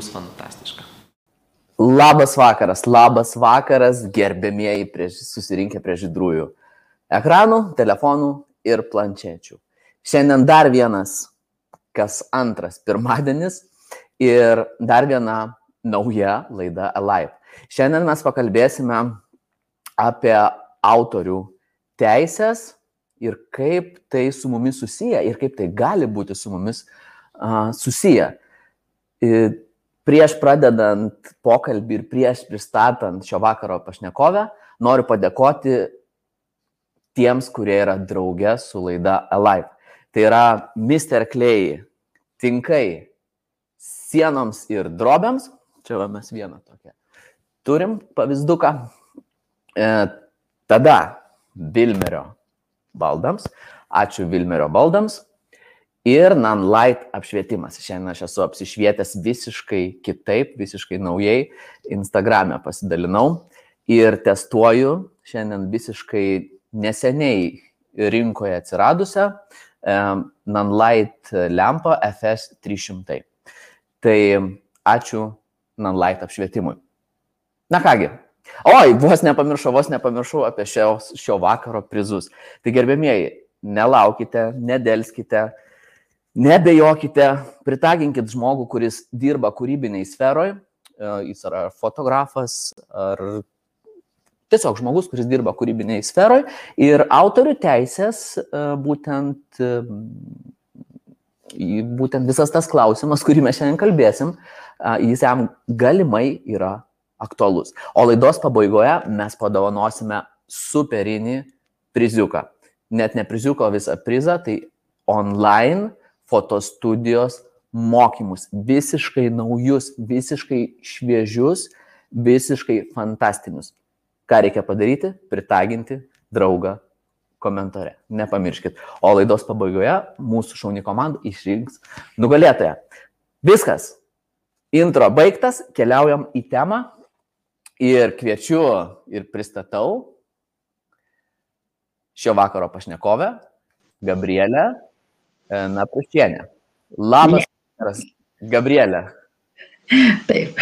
bus fantastiška. Labas vakaras, labas vakaras, gerbėmieji prieš, susirinkę prie žydrųjų ekranų, telefonų ir planšečių. Šiandien dar vienas, kas antras pirmadienis ir dar viena nauja laida Alive. Šiandien mes pakalbėsime apie autorių teisės ir kaip tai su mumis susiję ir kaip tai gali būti su mumis uh, susiję. Ir prieš pradedant pokalbį ir prieš pristatant šio vakaro pašnekovę, noriu padėkoti tiems, kurie yra drauge su laida Alive. Tai yra Mr. Clay tinkai sienoms ir drobėms. Čia va mes vieną tokią. Turim pavyzduką. E, tada Vilmerio baldams. Ačiū Vilmerio baldams. Ir Nanlight apšvietimas. Šiandien aš esu apsišvietęs visiškai kitaip, visiškai naujai. Instagram'e pasidalinau ir testuoju šiandien visiškai neseniai rinkoje atsiradusią Nanlight lempą FS 300. Tai ačiū Nanlight apšvietimui. Na kągi, oi, vos nepamiršau, vos nepamiršau apie šio, šio vakaro prizus. Tai gerbėmieji, nelaukite, nedelskite, nebejokite, pritaginkit žmogų, kuris dirba kūrybiniai sferoje, jis yra fotografas ar tiesiog žmogus, kuris dirba kūrybiniai sferoje ir autorių teisės būtent, būtent visas tas klausimas, kurį mes šiandien kalbėsim, jis jam galimai yra aktualus. O laidos pabaigoje mes padovanosime superinį priziuką. Net ne priziuką, o visą prizą, tai online fotostudijos mokymus. Visiškai naujus, visiškai šviežius, visiškai fantastinius. Ką reikia padaryti? Pritaginti draugą komentare. Nepamirškit. O laidos pabaigoje mūsų šauni komanda išrinks nugalėtoją. Viskas. Intro baigtas, keliaujam į temą ir kviečiu ir pristatau šio vakaro pašnekovę Gabrielę Napušienę. Labas, vakaras, Gabrielė. Taip.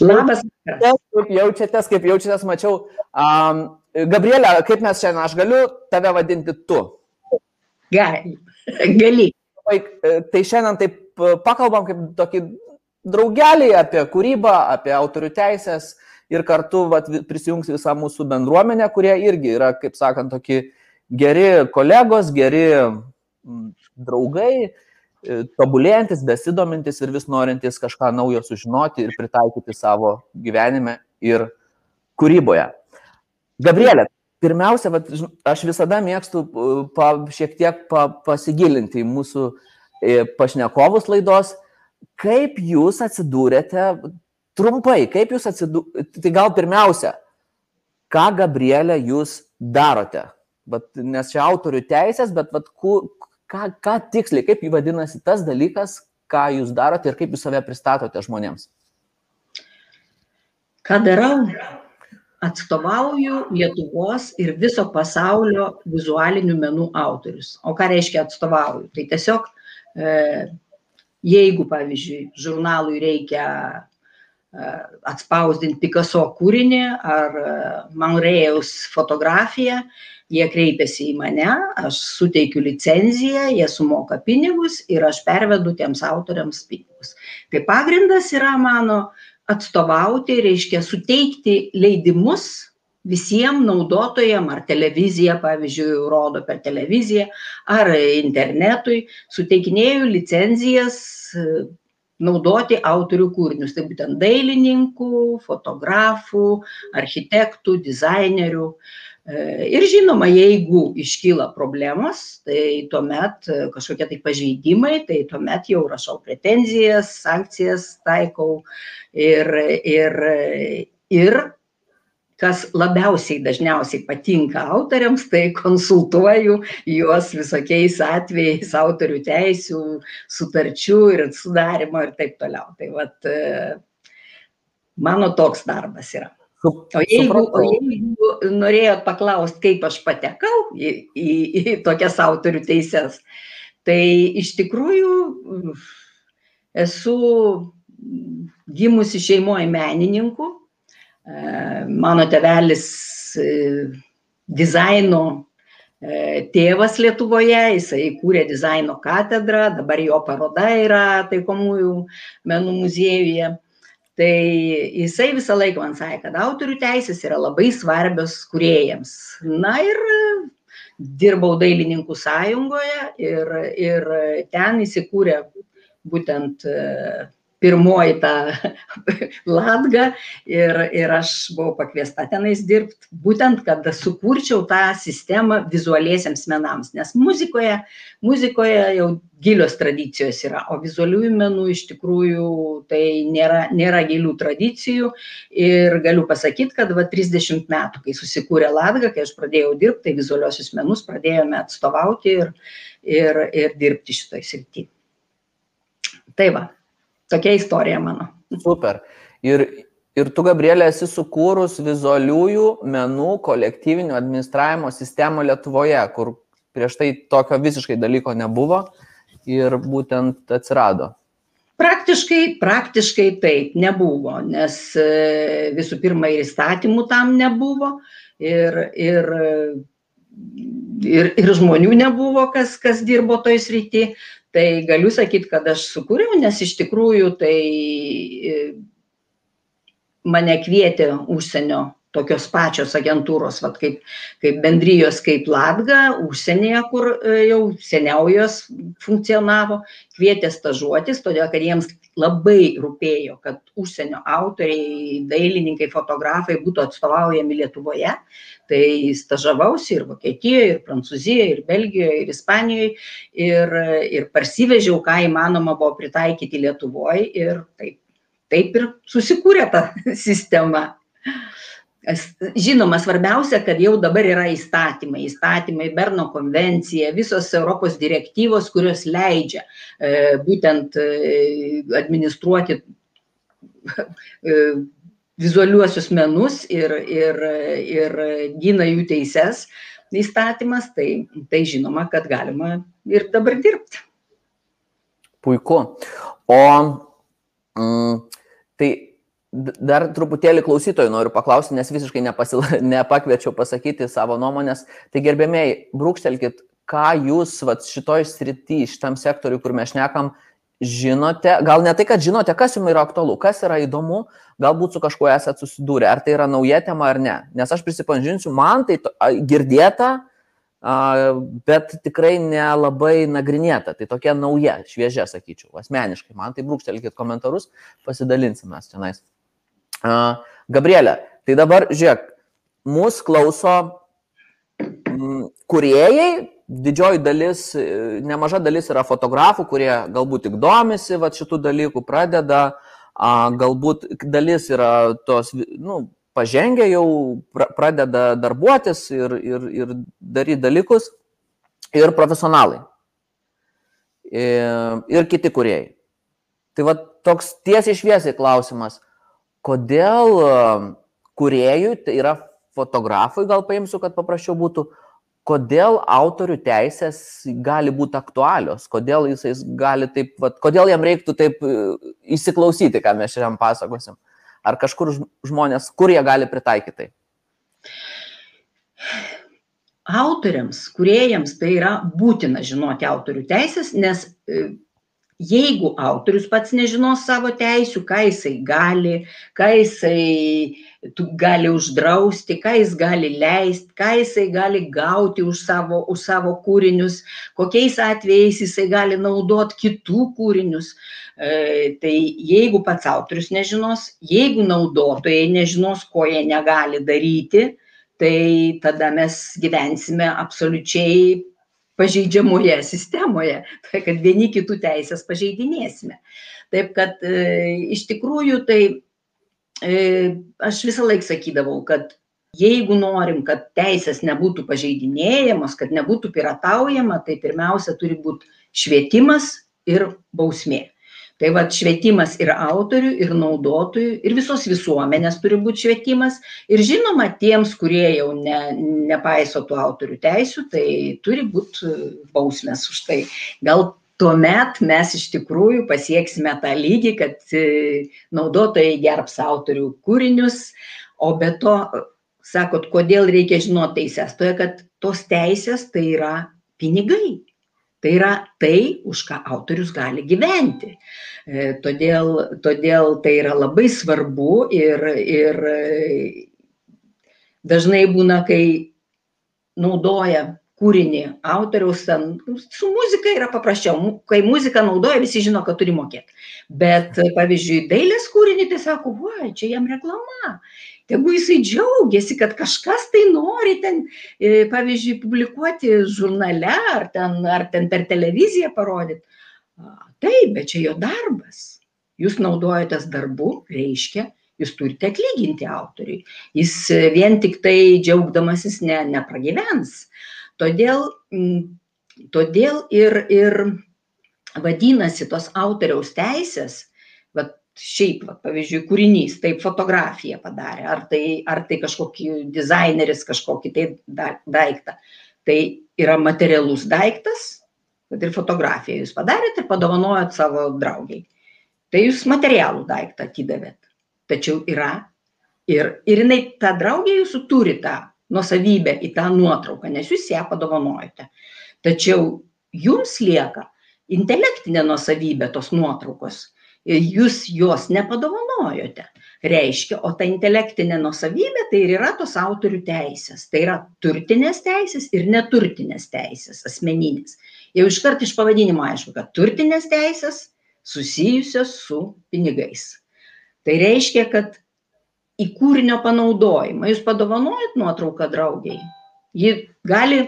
Labas. Kaip jaučiatės, kaip jaučiatės, mačiau. Um, Gabrielė, kaip mes šiandien, aš galiu tave vadinti tu? Gali. Gali. Tai šiandien taip pakalbam kaip tokį draugelį apie kūrybą, apie autorių teisės ir kartu vat, prisijungs visa mūsų bendruomenė, kurie irgi yra, kaip sakant, tokie geri kolegos, geri draugai, tobulėjantis, besidomintis ir vis norintis kažką naujo sužinoti ir pritaikyti savo gyvenime ir kūryboje. Gabrielė, pirmiausia, vat, aš visada mėgstu pa, šiek tiek pa, pasigilinti į mūsų pašnekovus laidos, kaip jūs atsidūrėte, trumpai, kaip jūs atsidūrėte, tai gal pirmiausia, ką Gabrielė jūs darote? Bet, nes čia autorių teisės, bet vat, kur, ką, ką tiksliai, kaip jį vadinasi tas dalykas, ką jūs darote ir kaip jūs save pristatote žmonėms? Ką darau? Atstovauju Lietuvos ir viso pasaulio vizualinių menų autorius. O ką reiškia atstovauju? Tai tiesiog, e, jeigu, pavyzdžiui, žurnalui reikia atspausdinti Picasso kūrinį ar Manrėjaus fotografiją, jie kreipiasi į mane, aš suteikiu licenciją, jie sumoka pinigus ir aš pervedu tiems autoriams pinigus. Tai pagrindas yra mano atstovauti, reiškia suteikti leidimus visiems naudotojams, ar televizija, pavyzdžiui, rodo per televiziją, ar internetui, suteikinėjau licencijas naudoti autorių kūrinius, tai būtent dailininkų, fotografų, architektų, dizainerių. Ir žinoma, jeigu iškyla problemos, tai tuomet kažkokie tai pažeidimai, tai tuomet jau rašau pretenzijas, sankcijas taikau ir, ir, ir kas labiausiai dažniausiai patinka autoriams, tai konsultuoju juos visokiais atvejais autorių teisių, sutarčių ir sudarimo ir taip toliau. Tai vat, mano toks darbas yra. O jeigu, o jeigu norėjot paklausti, kaip aš patekau į, į, į tokias autorių teises, tai iš tikrųjų esu gimusi šeimoje menininkų. Mano tevelis dizaino tėvas Lietuvoje, jisai kūrė dizaino katedrą, dabar jo paroda yra taikomųjų menų muziejuje. Tai jisai visą laiką man sakė, kad autorių teisės yra labai svarbios kuriejams. Na ir dirbau dailininkų sąjungoje ir, ir ten įsikūrė būtent pirmoji ta latga ir, ir aš buvau pakviesta tenais dirbti, būtent, kad sukurčiau tą sistemą vizualiesiems menams, nes muzikoje, muzikoje jau gilios tradicijos yra, o vizualiųjų menų iš tikrųjų tai nėra, nėra gilių tradicijų ir galiu pasakyti, kad va 30 metų, kai susikūrė latga, kai aš pradėjau dirbti, tai vizualiosius menus pradėjome atstovauti ir, ir, ir dirbti šitoj srity. Tai va, Tokia istorija mano. Super. Ir, ir tu, Gabrielė, esi sukūrus vizualiųjų menų kolektyvinio administravimo sistemą Lietuvoje, kur prieš tai tokio visiškai dalyko nebuvo ir būtent atsirado. Praktiškai, praktiškai taip nebuvo, nes e, visų pirma ir įstatymų tam nebuvo ir, ir, ir, ir žmonių nebuvo, kas, kas dirbo toj srity tai galiu sakyt kad aš sukūriau nes iš tikrųjų tai e, mane kvietė užsienio tokios pačios agentūros vat kaip kaip bendrijos kaip latga užsienyje kur e, jau seniau jos funkcionavo kvietė stažuotis todėl kad jiems labai rūpėjo kad užsienio autoriai dailininkai fotografai būtų atstovaujami lietuvoje. Tai stažavausi ir vokietijoj ir prancūzijoj ir belgijoj ir ispanijoj ir ir parsivežiau ką įmanoma buvo pritaikyti lietuvoj. Ir taip taip ir susikūrė ta sistema žinoma svarbiausia kad jau dabar yra įstatymai įstatymai berno konvencija visos europos direktyvos kurios leidžia e, būtent e, administruoti e, vizualiuosius menus ir, ir, ir gina jų teises įstatymas, tai, tai žinoma, kad galima ir dabar dirbti. Puiku. O mm, tai dar truputėlį klausytojų noriu paklausti, nes visiškai nepasila, nepakviečiau pasakyti savo nuomonės. Tai gerbėmiai, brūkštelkit, ką jūs vat, šitoj srity, šitam sektoriu, kur mes šnekam, žinote, gal ne tai, kad žinote, kas jums yra aktualu, kas yra įdomu, galbūt su kažkuo esate susidūrę, ar tai yra nauja tema ar ne. Nes aš prisipažinsiu, man tai girdėta, bet tikrai nelabai nagrinėta. Tai tokia nauja, šviežia, sakyčiau, asmeniškai. Man tai brūkštelkit komentarus, pasidalinsime tenais. Gabrielė, tai dabar žiūrėk, mūsų klauso kuriejai, didžioji dalis, nemaža dalis yra fotografų, kurie galbūt tik domisi va, šitų dalykų, pradeda, galbūt dalis yra tos, nu, pažengę jau, pra, pradeda darbuotis ir, ir, ir daryti dalykus, ir profesionalai, ir, ir kiti kuriejai. Tai va toks tiesiai šviesiai klausimas, kodėl kuriejui, tai yra fotografui, gal paimsiu, kad paprasčiau būtų, kodėl autorių teisės gali būti aktualios, kodėl jisai gali taip, vat, kodėl jam reiktų taip e, įsiklausyti, ką mes šiandien pasakosim. Ar kažkur žmonės, kur jie gali pritaikyti tai? Autoriams, kuriejams tai yra būtina žinoti autorių teisės, nes e, jeigu autorius pats nežinos savo teisių, ką jisai gali, ką jisai gali uždrausti, ką jis gali leisti, ką jisai gali gauti už savo, už savo kūrinius, kokiais atvejais jisai gali naudoti kitų kūrinius. E, tai jeigu pats autorius nežinos, jeigu naudotojai nežinos, ko jie negali daryti, tai tada mes gyvensime absoliučiai pažeidžiamoje sistemoje, tai kad vieni kitų teisės pažeidinėsime. Taip kad e, iš tikrųjų tai e, aš visą laiką sakydavau, kad jeigu norim, kad teisės nebūtų pažeidinėjamos, kad nebūtų pirataujama, tai pirmiausia turi būti švietimas ir bausmė tai vat švietimas ir autorių ir naudotojų ir visos visuomenės turi būt švietimas. Ir žinoma tiems kurie jau ne nepaiso tų autorių teisių tai turi būt bausmės už tai. Gal tuomet mes iš tikrųjų pasieksime tą lygį, kad e, naudotojai gerbs autorių kūrinius, o be to, sakot, kodėl reikia žinoti teises, toje, kad tos teisės tai yra pinigai. Tai yra tai, už ką autorius gali gyventi. E, todėl, todėl tai yra labai svarbu ir, ir dažnai būna, kai naudoja kūrinį autoriaus ten su muzika yra paprasčiau. Kai muziką naudoja visi žino kad turi mokėt. Bet pavyzdžiui dailės kūrinį tai sako va čia jam reklama. Tegu jisai džiaugiasi kad kažkas tai nori ten e, pavyzdžiui publikuoti žurnale ar ten ar ten per televiziją parodyt. Taip bet čia jo darbas. Jūs naudojatės darbu reiškia jūs turite atlyginti autoriui. Jis vien tiktai džiaugdamasis ne nepragyvens Todėl, todėl ir, ir vadinasi tos autoriaus teisės, va, šiaip, va, pavyzdžiui, kūrinys, taip fotografiją padarė, ar tai, ar tai kažkokį dizaineris kažkokį tai daiktą. Tai yra materialus daiktas, bet ir fotografiją jūs padarėte ir padovanojot savo draugiai. Tai jūs materialų daiktą atidavėt. Tačiau yra ir, ir jinai, ta draugė jūsų turi tą nuosavybę į tą nuotrauką, nes jūs ją padovanojote. Tačiau jums lieka intelektinė nuosavybė tos nuotraukos. Jūs jos nepadovanojote. Reiškia, o ta intelektinė nuosavybė tai ir yra tos autorių teisės. Tai yra turtinės teisės ir neturtinės teisės, asmeninės. Jau iškart iš pavadinimo aišku, kad turtinės teisės susijusios su pinigais. Tai reiškia, kad į kūrinio panaudojimą. Jūs padovanojat nuotrauką draugiai, ji gali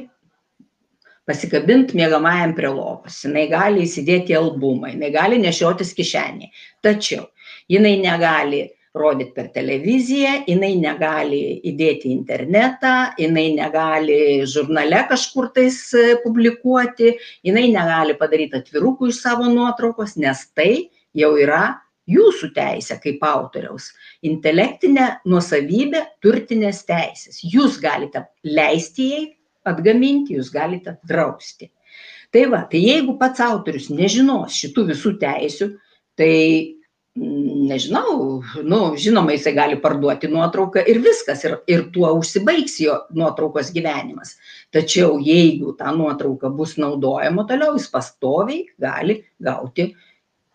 pasikabinti mėgamajam prie lovos, jinai gali įsidėti albumą, jinai gali nešiotis kišenį. Tačiau jinai negali rodyti per televiziją, jinai negali įdėti internetą, jinai negali žurnale kažkur tais e, publikuoti, jinai negali padaryti atvirukų iš savo nuotraukos, nes tai jau yra jūsų teisė kaip autoriaus intelektinė nuosavybė turtinės teisės jūs galite leisti jai atgaminti jūs galite drausti tai va tai jeigu pats autorius nežinos šitų visų teisių tai mm, nežinau, nu, žinoma, jisai gali parduoti nuotrauką ir viskas, ir, ir tuo užsibaigs jo nuotraukos gyvenimas. Tačiau jeigu ta nuotrauka bus naudojama toliau, jis pastoviai gali gauti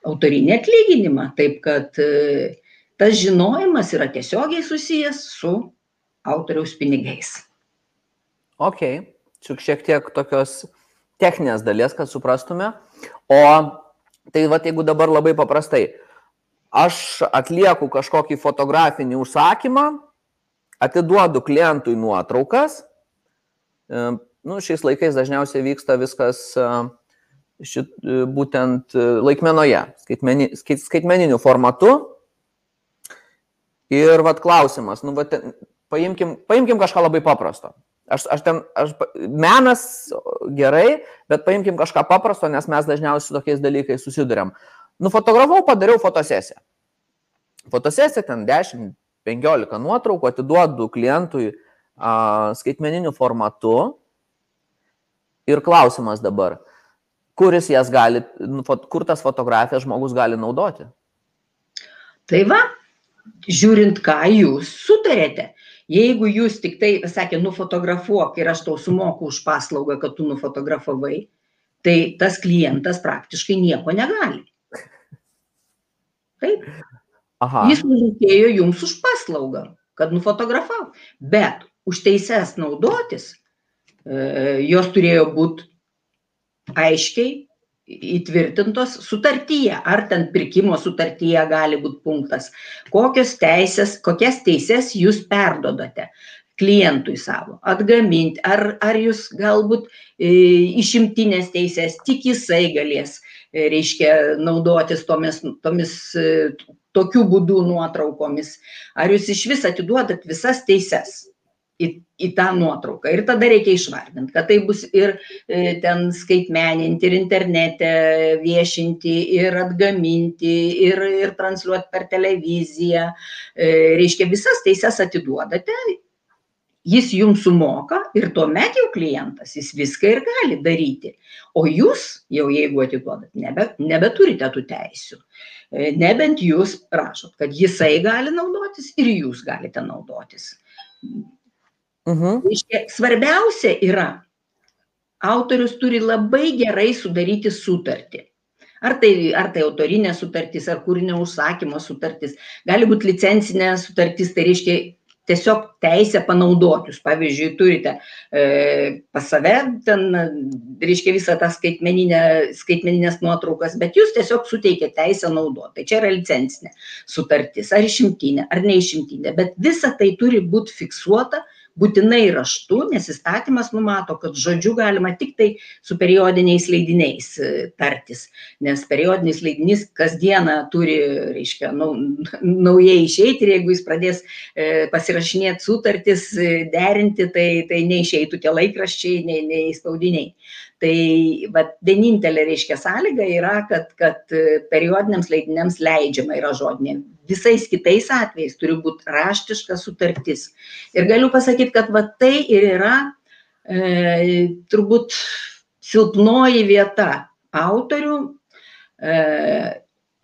autorinį atlyginimą. Taip kad e, tas žinojimas yra tiesiogiai susijęs su autoriaus pinigais. Ok, čia šiek tiek tokios techninės dalies, kad suprastume. O tai va, jeigu dabar labai paprastai, aš atlieku kažkokį fotografinį užsakymą, atiduodu klientui nuotraukas, e, nu, šiais laikais dažniausiai vyksta viskas uh, šit, e, būtent e, laikmenoje, skaitmeni, skaitmeniniu formatu. Ir vad klausimas, nu, vat, paimkim, paimkim kažką labai paprasto. Aš, aš ten, aš, menas gerai, bet paimkim kažką paprasto, nes mes dažniausiai su tokiais dalykais susidurėm. Nufotografau, padariau fotosesiją. Fotosesija ten 10-15 nuotraukų atiduodu klientui a, skaitmeniniu formatu. Ir klausimas dabar, kuris jas gali, nu, kur tas fotografijas žmogus gali naudoti. Tai va, žiūrint, ką jūs sutarėte. Jeigu jūs tik tai, sakė, nufotografuok ir aš tau sumoku už paslaugą, kad tu nufotografavai, tai tas klientas praktiškai nieko negali. Taip. Aha. Jis mokėjo jums už paslaugą, kad nufotografavo. Bet už teises naudotis, e, jos turėjo būti aiškiai įtvirtintos sutartyje, ar ten pirkimo sutartyje gali būti punktas, kokios teisės, kokias teises jūs perdodate klientui savo, atgaminti, ar, ar jūs galbūt e, išimtinės teisės, tik jisai galės, e, reiškia, naudotis tomis, tomis e, tokiu būdu nuotraukomis, ar jūs iš vis atiduodat visas teises į, į tą nuotrauką. Ir tada reikia išvardinti, kad tai bus ir e, ten skaitmeninti, ir internete viešinti, ir atgaminti, ir, ir transliuoti per televiziją. E, reiškia, visas teises atiduodate jis jums sumoka ir tuomet jau klientas, jis viską ir gali daryti. O jūs, jau jeigu atiduodat, nebe, nebeturite tų teisių. E, nebent jūs rašot, kad jisai gali naudotis ir jūs galite naudotis. Mhm. Iškia, svarbiausia yra, autorius turi labai gerai sudaryti sutartį. Ar tai, ar tai autorinė sutartis, ar kūrinio užsakymo sutartis, gali būti licencinė sutartis, tai reiškia tiesiog teisę panaudoti. Jūs, pavyzdžiui, turite e, pas save, ten, reiškia visą tą skaitmeninę, skaitmeninės nuotraukas, bet jūs tiesiog suteikėte teisę naudoti. Tai čia yra licencinė sutartis, ar išimtinė, ar neišimtinė, bet visa tai turi būti fiksuota būtinai raštu, nes įstatymas numato, kad žodžiu galima tik tai su periodiniais leidiniais e, tartis, nes periodinis leidinys kasdieną turi, reiškia, nau, naujai išeiti ir jeigu jis pradės e, pasirašinėti sutartis, e, derinti, tai, tai neišeitų tie laikraščiai, nei, nei spaudiniai. Tai vat, vienintelė reiškia sąlyga yra, kad, kad periodiniams leidiniams leidžiama yra žodinė visais kitais atvejais turi būti raštiška sutartis. Ir galiu pasakyti, kad va tai ir yra e, turbūt silpnoji vieta autorių e,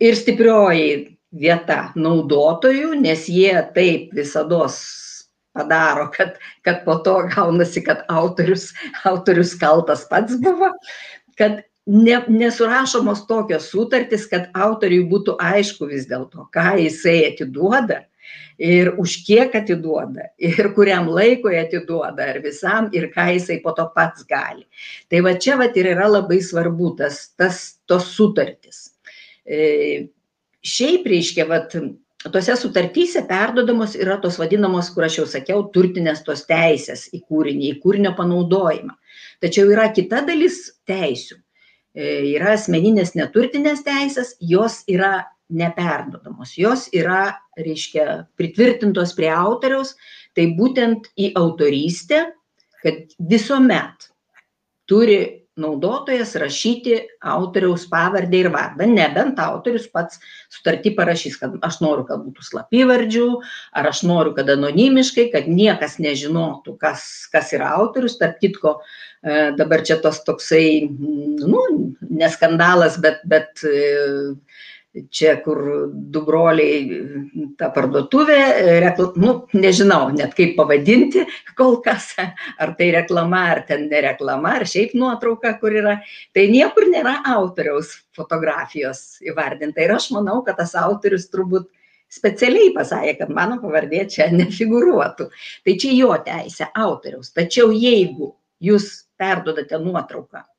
ir stiprioji vieta naudotojų, nes jie taip visada padaro, kad, kad po to gaunasi, kad autorius, autorius kaltas pats buvo, kad ne, nesurašomos tokios sutartys, kad autoriui būtų aišku vis dėlto, ką jisai atiduoda ir už kiek atiduoda ir kuriam laikui atiduoda ar visam ir ką jisai po to pats gali. Tai va čia va ir yra labai svarbu tas, tas tos sutartys. E, šiaip reiškia, va, tose sutartyse perdodamos yra tos vadinamos, kur aš jau sakiau, turtinės tos teisės į kūrinį, į kūrinio panaudojimą. Tačiau yra kita dalis teisių. E, yra asmeninės neturtinės teisės, jos yra neperdodamos, jos yra, reiškia, pritvirtintos prie autoriaus, tai būtent į autorystę, kad visuomet turi naudotojas rašyti autoriaus pavardę ir vardą, nebent autorius pats sutartį parašys, kad aš noriu, kad būtų slapyvardžių, ar aš noriu, kad anonimiškai, kad niekas nežinotų, kas, kas yra autorius, tarp kitko, E, dabar čia tos toksai, nu, neskandalas, bet, bet e, čia, kur du broliai, ta parduotuvė, rekla, nu, nežinau net kaip pavadinti kol kas, ar tai reklama, ar ten nereklama, ar šiaip nuotrauka, kur yra, tai niekur nėra autoriaus fotografijos įvardinta. Ir aš manau, kad tas autorius turbūt specialiai pasakė, kad mano pavardė čia nefigūruotų. Tai čia jo teisė autoriaus. Tačiau jeigu jūs perdodate nuotrauką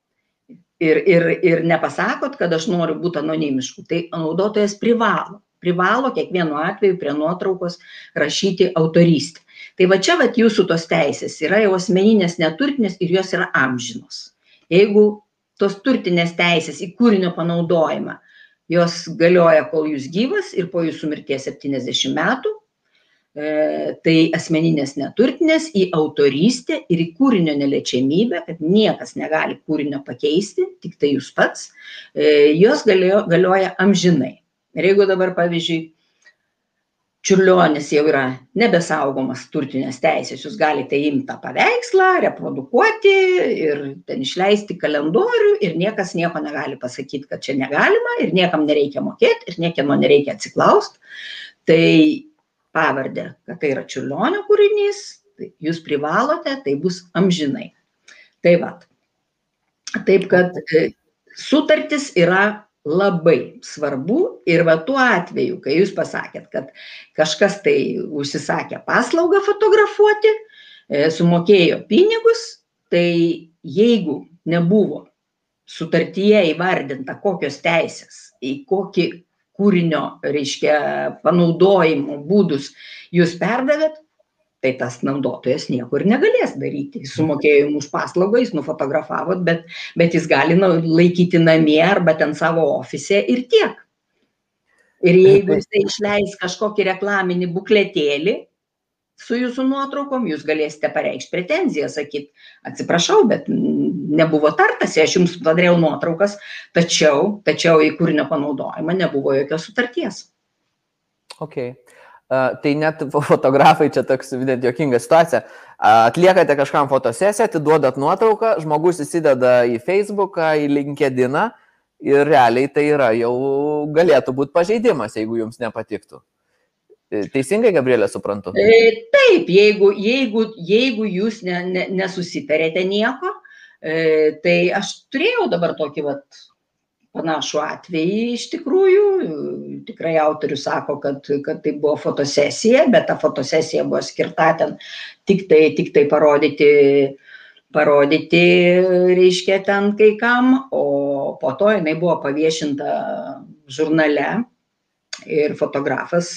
ir, ir, ir nepasakot, kad aš noriu būti anonimišku, tai naudotojas privalo, privalo kiekvienu atveju prie nuotraukos rašyti autorystę. Tai va čia va jūsų tos teisės yra jau asmeninės neturtinės ir jos yra amžinos. Jeigu tos turtinės teisės į kūrinio panaudojimą, jos galioja, kol jūs gyvas ir po jūsų mirties 70 metų, tai asmeninės neturtinės į autorystę ir į kūrinio neliečiamybę, kad niekas negali kūrinio pakeisti, tik tai jūs pats, e, jos galioja, galioja amžinai. Ir jeigu dabar, pavyzdžiui, Čiurlionis jau yra nebesaugomas turtinės teisės, jūs galite imti tą paveikslą, reprodukuoti ir ten išleisti kalendorių ir niekas nieko negali pasakyti, kad čia negalima ir niekam nereikia mokėti ir niekieno nereikia atsiklausti. Tai pavardę, kad tai yra čiurlionio kūrinys, tai jūs privalote, tai bus amžinai. Tai va. Taip kad e, sutartis yra labai svarbu ir va tuo atveju, kai jūs pasakėt, kad kažkas tai užsisakė paslaugą fotografuoti, e, sumokėjo pinigus, tai jeigu nebuvo sutartyje įvardinta, kokios teisės, į kokį kūrinio, reiškia, panaudojimo būdus jūs perdavėt, tai tas naudotojas nieko ir negalės daryti. Jis sumokėjo jums paslaugą, jis nufotografavot, bet, bet jis gali laikyti namie arba ten savo ofise ir tiek. Ir jeigu jisai išleis kažkokį reklaminį bukletėlį, su jūsų nuotraukom, jūs galėsite pareikšti pretenziją, sakyti, atsiprašau, bet nebuvo tartasi, aš jums padariau nuotraukas, tačiau, tačiau į kūrinio panaudojimą nebuvo jokios sutarties. Okay. tai net fotografai, čia toks vident jokinga situacija, atliekate kažkam fotosesiją, atiduodat nuotrauką, žmogus įsideda į Facebooką, į LinkedIną ir realiai tai yra jau galėtų būti pažeidimas, jeigu jums nepatiktų. E, teisingai, Gabrielė, suprantu? E, taip, jeigu, jeigu, jeigu jūs ne, ne, nesusitarėte nieko, e, tai aš turėjau dabar tokį vat, panašų atvejį iš tikrųjų. Tikrai autorius sako, kad, kad tai buvo fotosesija, bet ta fotosesija buvo skirta ten tik tai, tik tai parodyti, parodyti, reiškia, ten kai kam, o po to jinai buvo paviešinta žurnale ir fotografas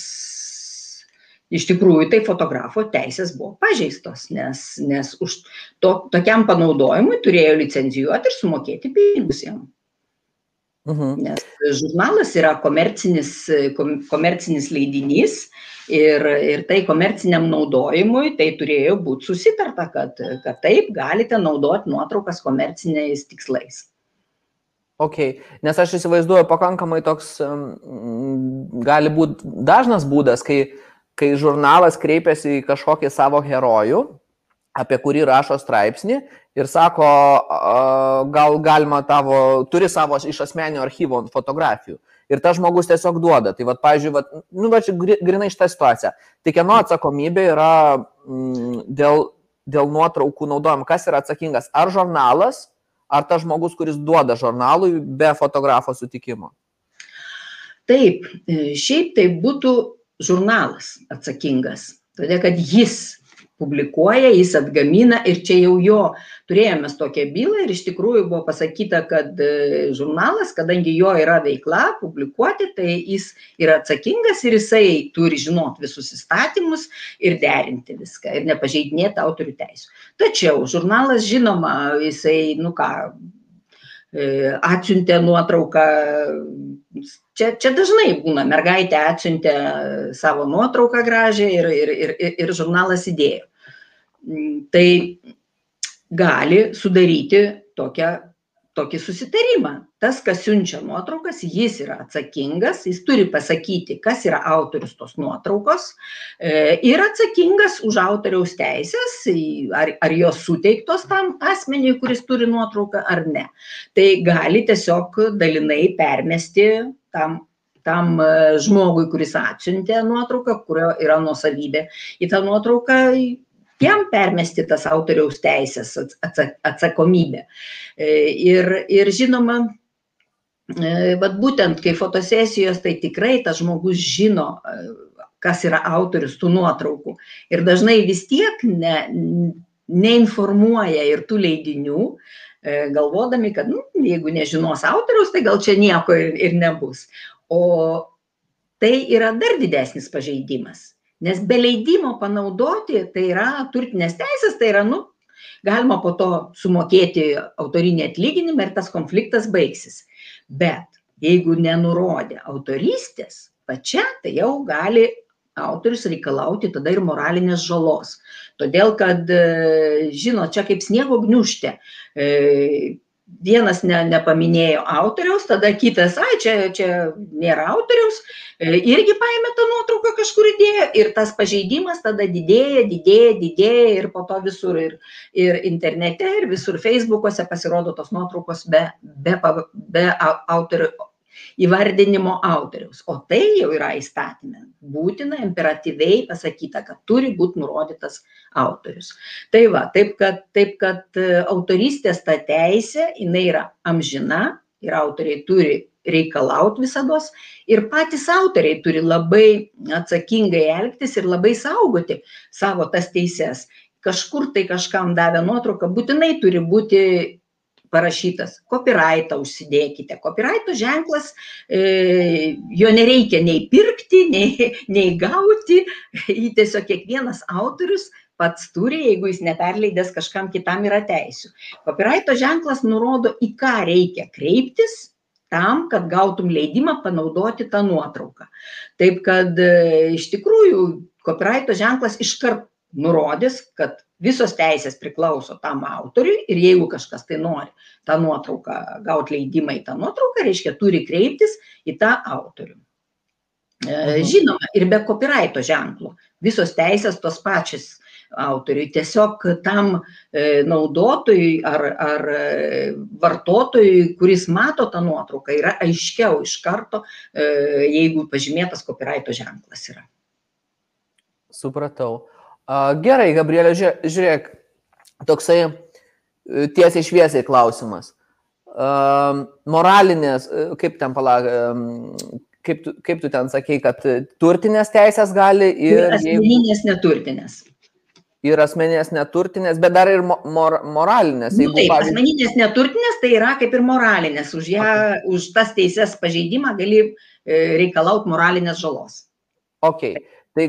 iš tikrųjų tai fotografo teisės buvo pažeistos, nes, nes už to, tokiam panaudojimui turėjo licencijuoti ir sumokėti pinigus jam. Mhm. Nes žurnalas yra komercinis, komercinis leidinys ir, ir tai komerciniam naudojimui tai turėjo būti susitarta, kad, kad taip galite naudoti nuotraukas komerciniais tikslais. Ok, nes aš įsivaizduoju pakankamai toks, gali būti dažnas būdas, kai, kai žurnalas kreipiasi į kažkokį savo herojų, apie kurį rašo straipsnį ir sako, gal galima tavo, turi savo iš asmenio archyvo fotografijų. Ir tas žmogus tiesiog duoda. Tai, vad, pavyzdžiui, vat, nu, va, čia grinai šitą situaciją. Tai kieno atsakomybė yra mm, dėl, dėl nuotraukų naudojimo? Kas yra atsakingas? Ar žurnalas, ar tas žmogus, kuris duoda žurnalui be fotografo sutikimo? Taip, e, šiaip tai būtų žurnalas atsakingas. Todėl, kad jis publikuoja, jis atgamina ir čia jau jo turėjome tokią bylą ir iš tikrųjų buvo pasakyta, kad e, žurnalas, kadangi jo yra veikla publikuoti, tai jis yra atsakingas ir jisai turi žinoti visus įstatymus ir derinti viską ir nepažeidinėti autorių teisų. Tačiau žurnalas, žinoma, jisai, nu ką, e, atsiuntė nuotrauką Čia, čia dažnai būna, mergaitė atsiuntė savo nuotrauką gražią ir, ir, ir, ir žurnalas įdėjo. Mm, tai gali sudaryti tokią, tokį susitarimą. Tas, kas siunčia nuotraukas, jis yra atsakingas, jis turi pasakyti, kas yra autorius tos nuotraukos e, ir atsakingas už autoriaus teisės, ar, ar jos suteiktos tam asmeniui, kuris turi nuotrauką ar ne. Tai gali tiesiog dalinai permesti tam tam e, žmogui, kuris atsiuntė nuotrauką, kurio yra nuosavybė, į tą nuotrauką jam permesti tas autoriaus teisės atsakomybę. E, ir, ir žinoma, bet būtent kai fotosesijos, tai tikrai tas žmogus žino, e, kas yra autorius tų nuotraukų. Ir dažnai vis tiek ne, neinformuoja ir tų leidinių, E, galvodami, kad nu, jeigu nežinos autoriaus, tai gal čia nieko ir, ir nebus. O tai yra dar didesnis pažeidimas. Nes be leidimo panaudoti, tai yra turtinės teisės, tai yra, nu, galima po to sumokėti autorinį atlyginimą ir tas konfliktas baigsis. Bet jeigu nenurodė autorystės, pačia, tai jau gali autorius reikalauti tada ir moralinės žalos. Todėl, kad, e, žinot, čia kaip sniego gniužtė. E, vienas ne, nepaminėjo autoriaus, tada kitas, ai, čia, čia nėra autoriaus, e, irgi paėmė tą nuotrauką kažkur įdėjo ir tas pažeidimas tada didėja, didėja, didėja ir po to visur ir, ir internete, ir visur Facebook'ose pasirodo tos nuotraukos be, be, be autorių įvardinimo autoriaus. O tai jau yra įstatymė. Būtina imperatyviai pasakyta, kad turi būti nurodytas autorius. Tai va, taip kad, taip kad e, autoristės ta teisė, jinai yra amžina ir autoriai turi reikalauti visada ir patys autoriai turi labai atsakingai elgtis ir labai saugoti savo tas teises. Kažkur tai kažkam davė nuotrauką, būtinai turi būti parašytas kopiraitą užsidėkite. Kopiraito ženklas, e, jo nereikia nei pirkti, nei, nei gauti, jį tiesiog kiekvienas autorius pats turi, jeigu jis neperleidęs kažkam kitam yra teisių. Kopiraito ženklas nurodo, į ką reikia kreiptis tam, kad gautum leidimą panaudoti tą nuotrauką. Taip kad e, iš tikrųjų kopiraito ženklas iškart nurodys, kad visos teisės priklauso tam autoriui ir jeigu kažkas tai nori tą nuotrauką, gauti leidimą į tą nuotrauką, reiškia, turi kreiptis į tą autorių. Mhm. Žinoma, ir be copyrighto ženklo. Visos teisės tos pačios autoriui. Tiesiog tam e, naudotojui ar, ar e, vartotojui, kuris mato tą nuotrauką, yra aiškiau iš karto, e, jeigu pažymėtas copyrighto ženklas yra. Supratau. Gerai, Gabrielė, žiūrėk, toksai tiesiai šviesiai klausimas. Moralinės, kaip ten palag, kaip tu, kaip tu ten sakei, kad turtinės teisės gali ir... ir asmeninės jeigu... neturtinės ir asmeninės neturtinės, bet dar ir mor moralinės. Nu, taip, pavyzdžiui... asmeninės neturtinės tai yra kaip ir moralinės. Už, ją, okay. už tas teises pažeidimą gali e, reikalauti moralinės žalos. Ok. Tai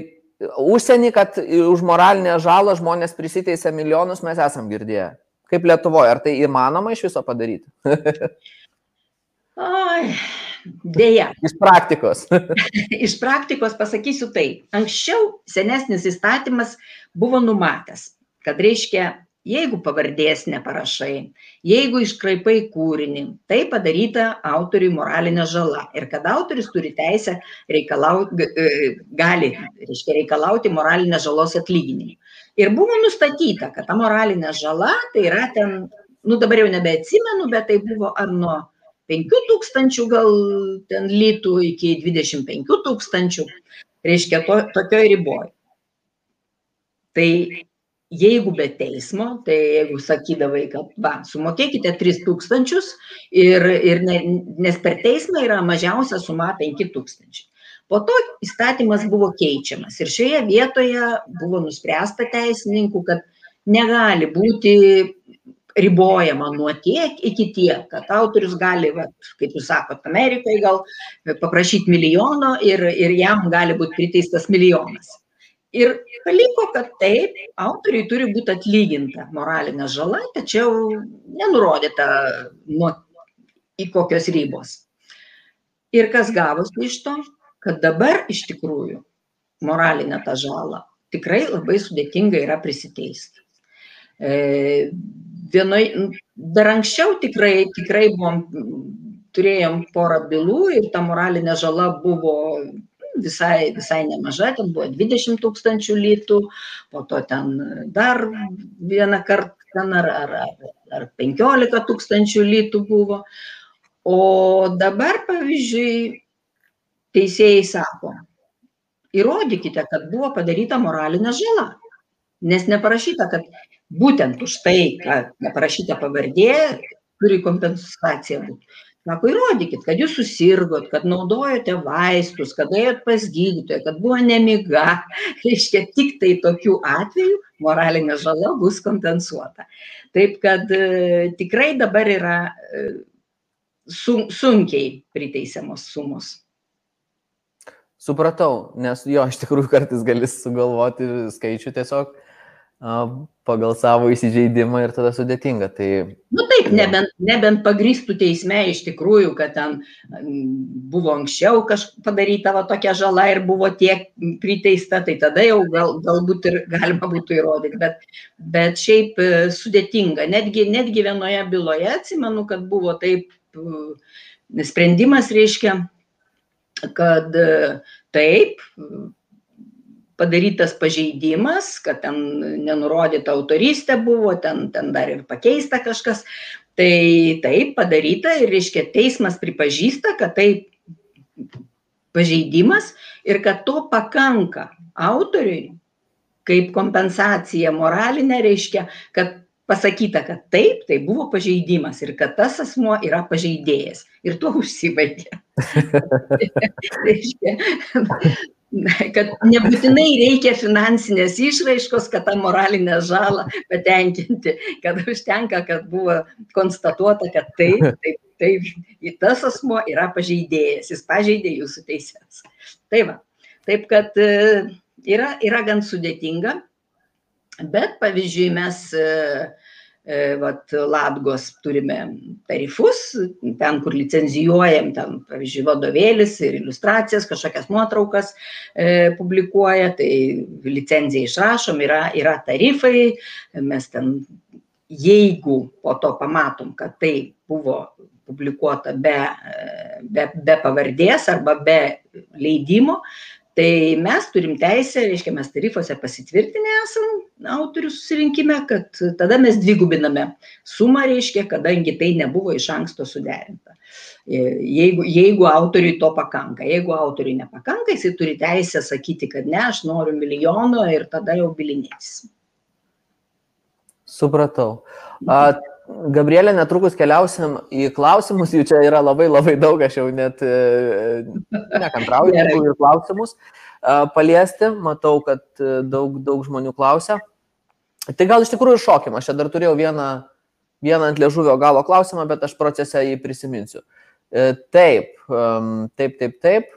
užsienį, kad už moralinę žalą žmonės prisiteisė milijonus, mes esam girdėję. Kaip Lietuvoje, ar tai įmanoma iš viso padaryti? Ai, Deja. Iš praktikos. Iš praktikos pasakysiu tai. Anksčiau senesnis įstatymas buvo numatęs, kad reiškia, jeigu pavardės neparašai, jeigu iškraipai kūrinį, tai padaryta autoriui moralinė žala ir kad autoris turi teisę reikalauti, gali reiškia, reikalauti moralinės žalos atlyginimą. Ir buvo nustatyta, kad ta moralinė žala tai yra ten, nu dabar jau nebeatsimenu, bet tai buvo ar nuo 5 tūkstančių gal ten litų iki 25 tūkstančių, reiškia to, tokioj riboj. Tai jeigu be teismo, tai jeigu sakydavai, kad va, sumokėkite 3 tūkstančius, ir, ir ne, nes per teismą yra mažiausia suma 5 tūkstančiai. Po to įstatymas buvo keičiamas ir šioje vietoje buvo nuspręsta teisininkų, kad negali būti ribojama nuo tiek iki tiek, kad autorius gali, va, kaip jūs sakot, Amerikoje gal paprašyti milijono ir, ir jam gali būti priteistas milijonas. Ir paliko, kad taip, autoriui turi būti atlyginta moralinė žala, tačiau nenurodyta nuo į kokios ribos. Ir kas gavosi iš to, kad dabar iš tikrųjų moralinę tą žalą tikrai labai sudėtinga yra prisiteisti. E, vienoj, dar anksčiau tikrai, tikrai buvom, turėjom porą bylų ir ta moralinė žala buvo visai, visai nemaža, ten buvo 20 tūkstančių litų, po to ten dar vieną kartą ten ar, ar, ar, ar 15 tūkstančių litų buvo. O dabar, pavyzdžiui, teisėjai sako, įrodykite, kad buvo padaryta moralinė žala. Nes neparašyta, kad būtent už tai, kad neparašyta pavardė, turi kompensacija būti. Sako, įrodykit, kad jūs susirgot, kad naudojote vaistus, kad ėjot pas gydytoją, kad buvo nemiga. Reiškia, tik tai tokiu atveju moralinė žala bus kompensuota. Taip kad e, tikrai dabar yra e, sun, sunkiai priteisiamos sumos. Supratau, nes jo, iš tikrųjų kartais gali sugalvoti skaičių tiesiog pagal savo įsižeidimą ir tada sudėtinga. Tai... Nu, taip, nebent, nebent pagristų teisme iš tikrųjų, kad ten buvo anksčiau kažkas padaryta va, tokia žala ir buvo tiek priteista, tai tada jau gal, galbūt ir galima būtų įrodyti, bet, bet šiaip e, sudėtinga. Netgi, netgi vienoje byloje atsimenu, kad buvo taip sprendimas reiškia, kad e, taip, padarytas pažeidimas, kad ten nenurodyta autorystė buvo, ten, ten dar ir pakeista kažkas. Tai taip padaryta ir, reiškia, teismas pripažįsta, kad tai pažeidimas ir kad to pakanka autoriui kaip kompensacija moralinė, reiškia, kad pasakyta, kad taip, tai buvo pažeidimas ir kad tas asmuo yra pažeidėjas. Ir tuo užsibaigė. kad nebūtinai reikia finansinės išraiškos, kad tą moralinę žalą patenkinti, kad užtenka, kad buvo konstatuota, kad taip, taip, taip, tas asmo yra pažeidėjas, jis pažeidė jūsų teises. Tai va, taip kad e, yra, yra gan sudėtinga, bet pavyzdžiui mes uh, vat Latgos turime tarifus, ten, kur licenzijuojam, ten, pavyzdžiui, vadovėlis ir iliustracijas, kažkokias nuotraukas e, publikuoja, tai licenciją išrašom, yra, yra tarifai, mes ten, jeigu po to pamatom, kad tai buvo publikuota be, be, be pavardės arba be leidimo, tai mes turim teisę, reiškia, mes tarifuose pasitvirtinę esam autorių susirinkime, kad tada mes dvigubiname sumą, reiškia, kadangi tai nebuvo iš anksto suderinta. Jeigu, jeigu autoriui to pakanka, jeigu autoriui nepakanka, jisai turi teisę sakyti, kad ne, aš noriu milijono ir tada jau bilinėtis. Supratau. A, Gabrielė, netrukus keliausim į klausimus, jų čia yra labai labai daug, aš jau net e, nekantrauju ir klausimus paliesti, matau, kad e, daug, daug žmonių klausia. Tai gal iš tikrųjų šokim, aš čia dar turėjau vieną, vieną ant liežuvio galo klausimą, bet aš procese jį prisiminsiu. E, taip, taip, taip, taip.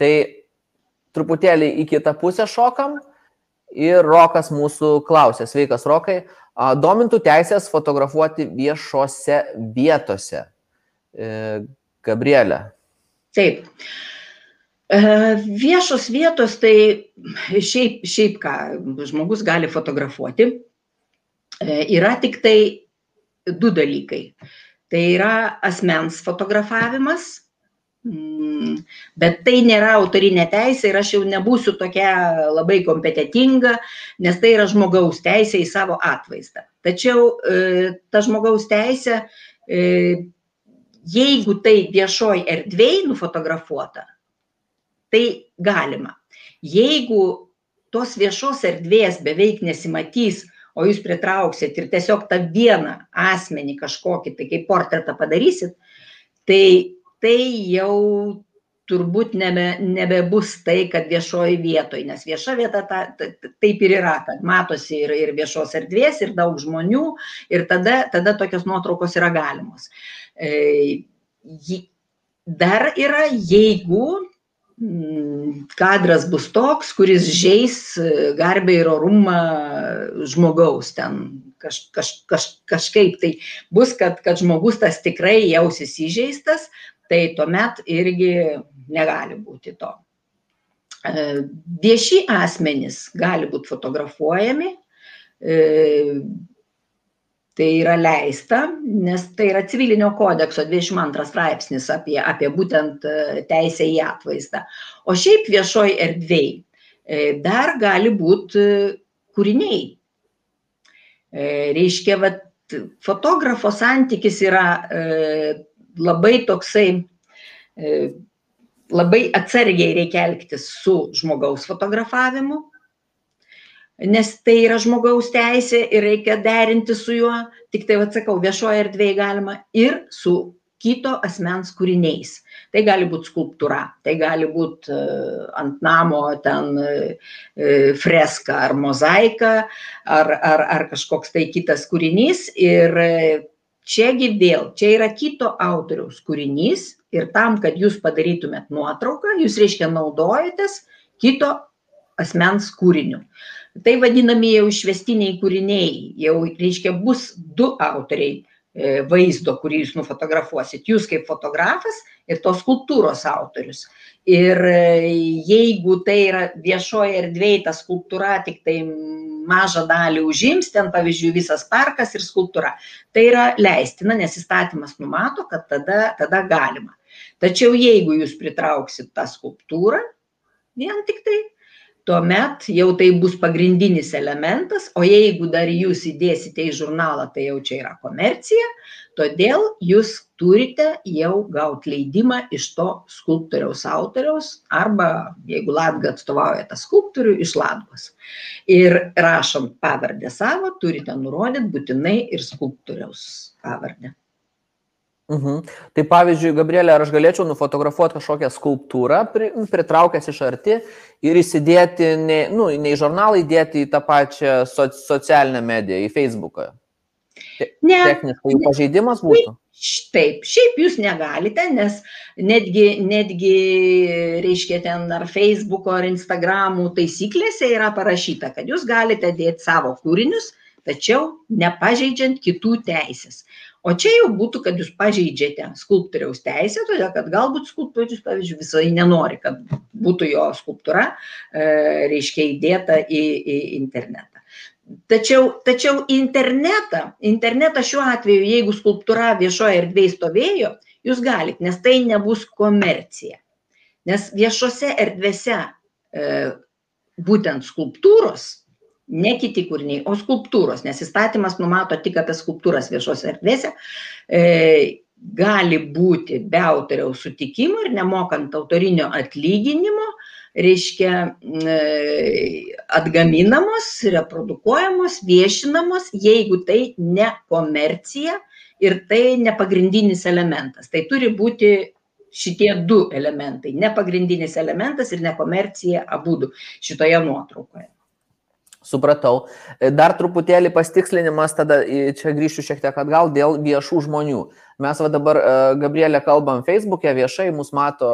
Tai truputėlį į kitą pusę šokam ir Rokas mūsų klausė. Sveikas, Rokai domintų teisės fotografuoti viešose vietose. E, Gabrielė. Taip. E, viešos vietos tai šiaip, šiaip ką žmogus gali fotografuoti. E, yra tik tai du dalykai. Tai yra asmens fotografavimas bet tai nėra autorinė teisė ir aš jau nebūsiu tokia labai kompetitinga, nes tai yra žmogaus teisė į savo atvaizdą. Tačiau e, ta žmogaus teisė, e, jeigu tai viešoj erdvėj nufotografuota, tai galima. Jeigu tos viešos erdvės beveik nesimatys, o jūs pritrauksit ir tiesiog tą vieną asmenį kažkokį, tai kaip portretą padarysit, tai tai jau turbūt nebe, nebebus tai, kad viešoji vietoje, nes vieša vieta ta, ta, taip ir yra, kad matosi ir, ir viešos erdvės, ir daug žmonių, ir tada, tada tokios nuotraukos yra galimos. E, dar yra, jeigu mm, kadras bus toks, kuris žais garbę ir orumą žmogaus ten kaž, kaž, kaž, kažkaip tai bus, kad, kad žmogus tas tikrai jausis įžeistas, tai tuomet irgi negali būti to. E, vieši asmenys gali būti fotografuojami, e, tai yra leista, nes tai yra civilinio kodekso 22 straipsnis apie, apie būtent e, teisę į atvaizdą. O šiaip viešoj erdvėj dar gali būti kūriniai. Reiškia, vat, fotografo santykis yra labai toksai, e, labai atsargiai reikia elgtis su žmogaus fotografavimu, nes tai yra žmogaus teisė ir reikia derinti su juo, tik tai atsakau, viešoje erdvėje galima ir su kito asmens kūriniais. Tai gali būti skulptūra, tai gali būti e, ant namo ten e, freska ar mozaika, ar, ar, ar kažkoks tai kitas kūrinys. Ir čiagi vėl čia yra kito autoriaus kūrinys ir tam kad jūs padarytumėt nuotrauką jūs reiškia naudojatės kito asmens kūriniu. Tai vadinami jau išvestiniai kūriniai jau reiškia bus du autoriai vaizdo kurį jūs nufotografuosit jūs kaip fotografas ir tos skulptūros autorius ir e, jeigu tai yra viešoj erdvėj ta skulptūra tiktai mažą dalį užims, ten pavyzdžiui visas parkas ir skulptūra. Tai yra leistina, nes įstatymas numato, kad tada, tada galima. Tačiau jeigu jūs pritrauksit tą skulptūrą, vien tik tai tuomet jau tai bus pagrindinis elementas, o jeigu dar jūs įdėsite į žurnalą, tai jau čia yra komercija, todėl jūs turite jau gauti leidimą iš to skulptoriaus autoriaus arba, jeigu Latga atstovauja tą skulptorių, iš Latgos. Ir rašom pavardę savo, turite nurodyti būtinai ir skulptoriaus pavardę. Mhm. Tai pavyzdžiui, Gabrielė, ar aš galėčiau nufotografuoti kažkokią skulptūrą, pritraukęs iš arti ir įsidėti, ne, nu, ne į žurnalą, įdėti į tą pačią so, socialinę mediją, į Facebooką? Ne. Techniškai pažeidimas būtų? Taip, šiaip jūs negalite, nes netgi, netgi, reiškia, ten ar Facebook'o ar Instagram'ų taisyklėse yra parašyta, kad jūs galite dėti savo kūrinius, tačiau nepažeidžiant kitų teisės o čia jau būtų kad jūs pažeidžiate skulptoriaus teisę todėl kad galbūt skulptorius pavyzdžiui visai nenori kad būtų jo skulptūra e, reiškia įdėta į, į internetą. Tačiau tačiau internetą internetą šiuo atveju jeigu skulptūra viešoj erdvėj stovėjo jūs galit nes tai nebus komercija. Nes viešose erdvėse e, būtent skulptūros ne kiti kūriniai o skulptūros nes įstatymas numato tik apie skulptūras viešose erdvėse e, gali būti be autoriaus sutikimo ir nemokant autorinio atlyginimo reiškia e, atgaminamos, reprodukuojamos, viešinamos, jeigu tai ne komercija ir tai ne pagrindinis elementas. Tai turi būti šitie du elementai - ne pagrindinis elementas ir ne komercija abu šitoje nuotraukoje. Supratau. Dar truputėlį pastikslinimas, tada čia grįšiu šiek tiek atgal dėl viešų žmonių. Mes va dabar, e, Gabrielė, kalbam Facebook'e, viešai mus mato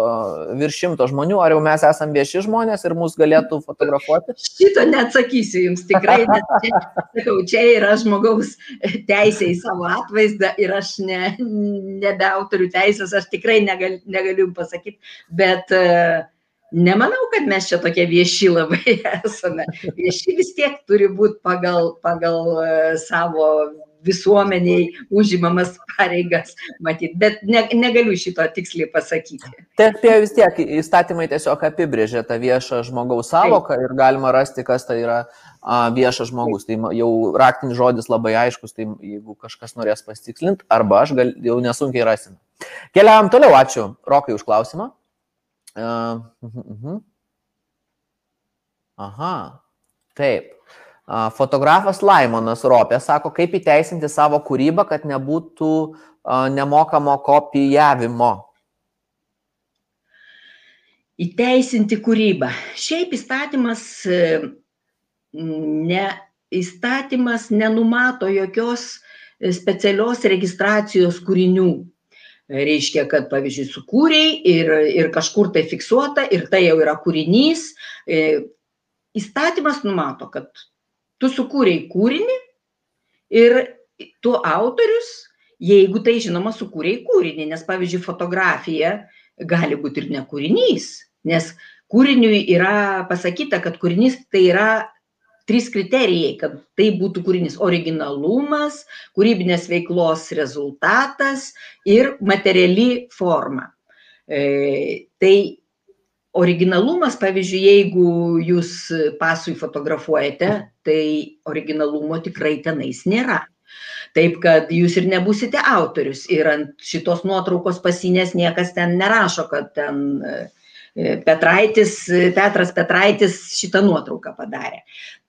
virš šimto žmonių, ar jau mes esame vieši žmonės ir mus galėtų fotografuoti? Šito neatsakysiu jums, tikrai. Net, čia, sakau, čia yra žmogaus teisė į savo atvaizdą ir aš ne, nebe autorių teisės, aš tikrai negal, negaliu pasakyti, bet uh, Nemanau, kad mes čia tokie vieši labai esame. Vieši vis tiek turi būti pagal, pagal savo visuomeniai užimamas pareigas, matyt, bet ne, negaliu šito tiksliai pasakyti. Taip, tai vis tiek įstatymai tiesiog apibrėžia tą viešą žmogaus savoką ir galima rasti, kas tai yra viešas žmogus. Tai jau raktinis žodis labai aiškus, tai jeigu kažkas norės pasitikslinti, arba aš gal, jau nesunkiai rasim. Keliavam toliau, ačiū Rokai už klausimą. Uh, uh, uh. Aha, taip. Fotografas Laimonas Ropė sako, kaip įteisinti savo kūrybą, kad nebūtų nemokamo kopijavimo. Įteisinti kūrybą. Šiaip įstatymas, e, ne, įstatymas nenumato jokios specialios registracijos kūrinių. Reiškia, kad pavyzdžiui sukūrėjai ir, ir kažkur tai fiksuota ir tai jau yra kūrinys. E, įstatymas numato, kad tu sukūrei kūrinį ir tu autorius, jeigu tai žinoma sukūrei kūrinį, nes pavyzdžiui fotografija gali būti ir ne kūrinys, nes kūriniui yra pasakyta, kad kūrinys tai yra trys kriterijai, kad tai būtų kūrinys - originalumas, kūrybinės veiklos rezultatas ir materiali forma. E, tai originalumas pavyzdžiui jeigu jūs pasui fotografuojate tai originalumo tikrai tenais nėra taip kad jūs ir nebūsite autorius ir ant šitos nuotraukos pasinės niekas ten nerašo kad ten e, Petraitis, Petras Petraitis šitą nuotrauką padarė.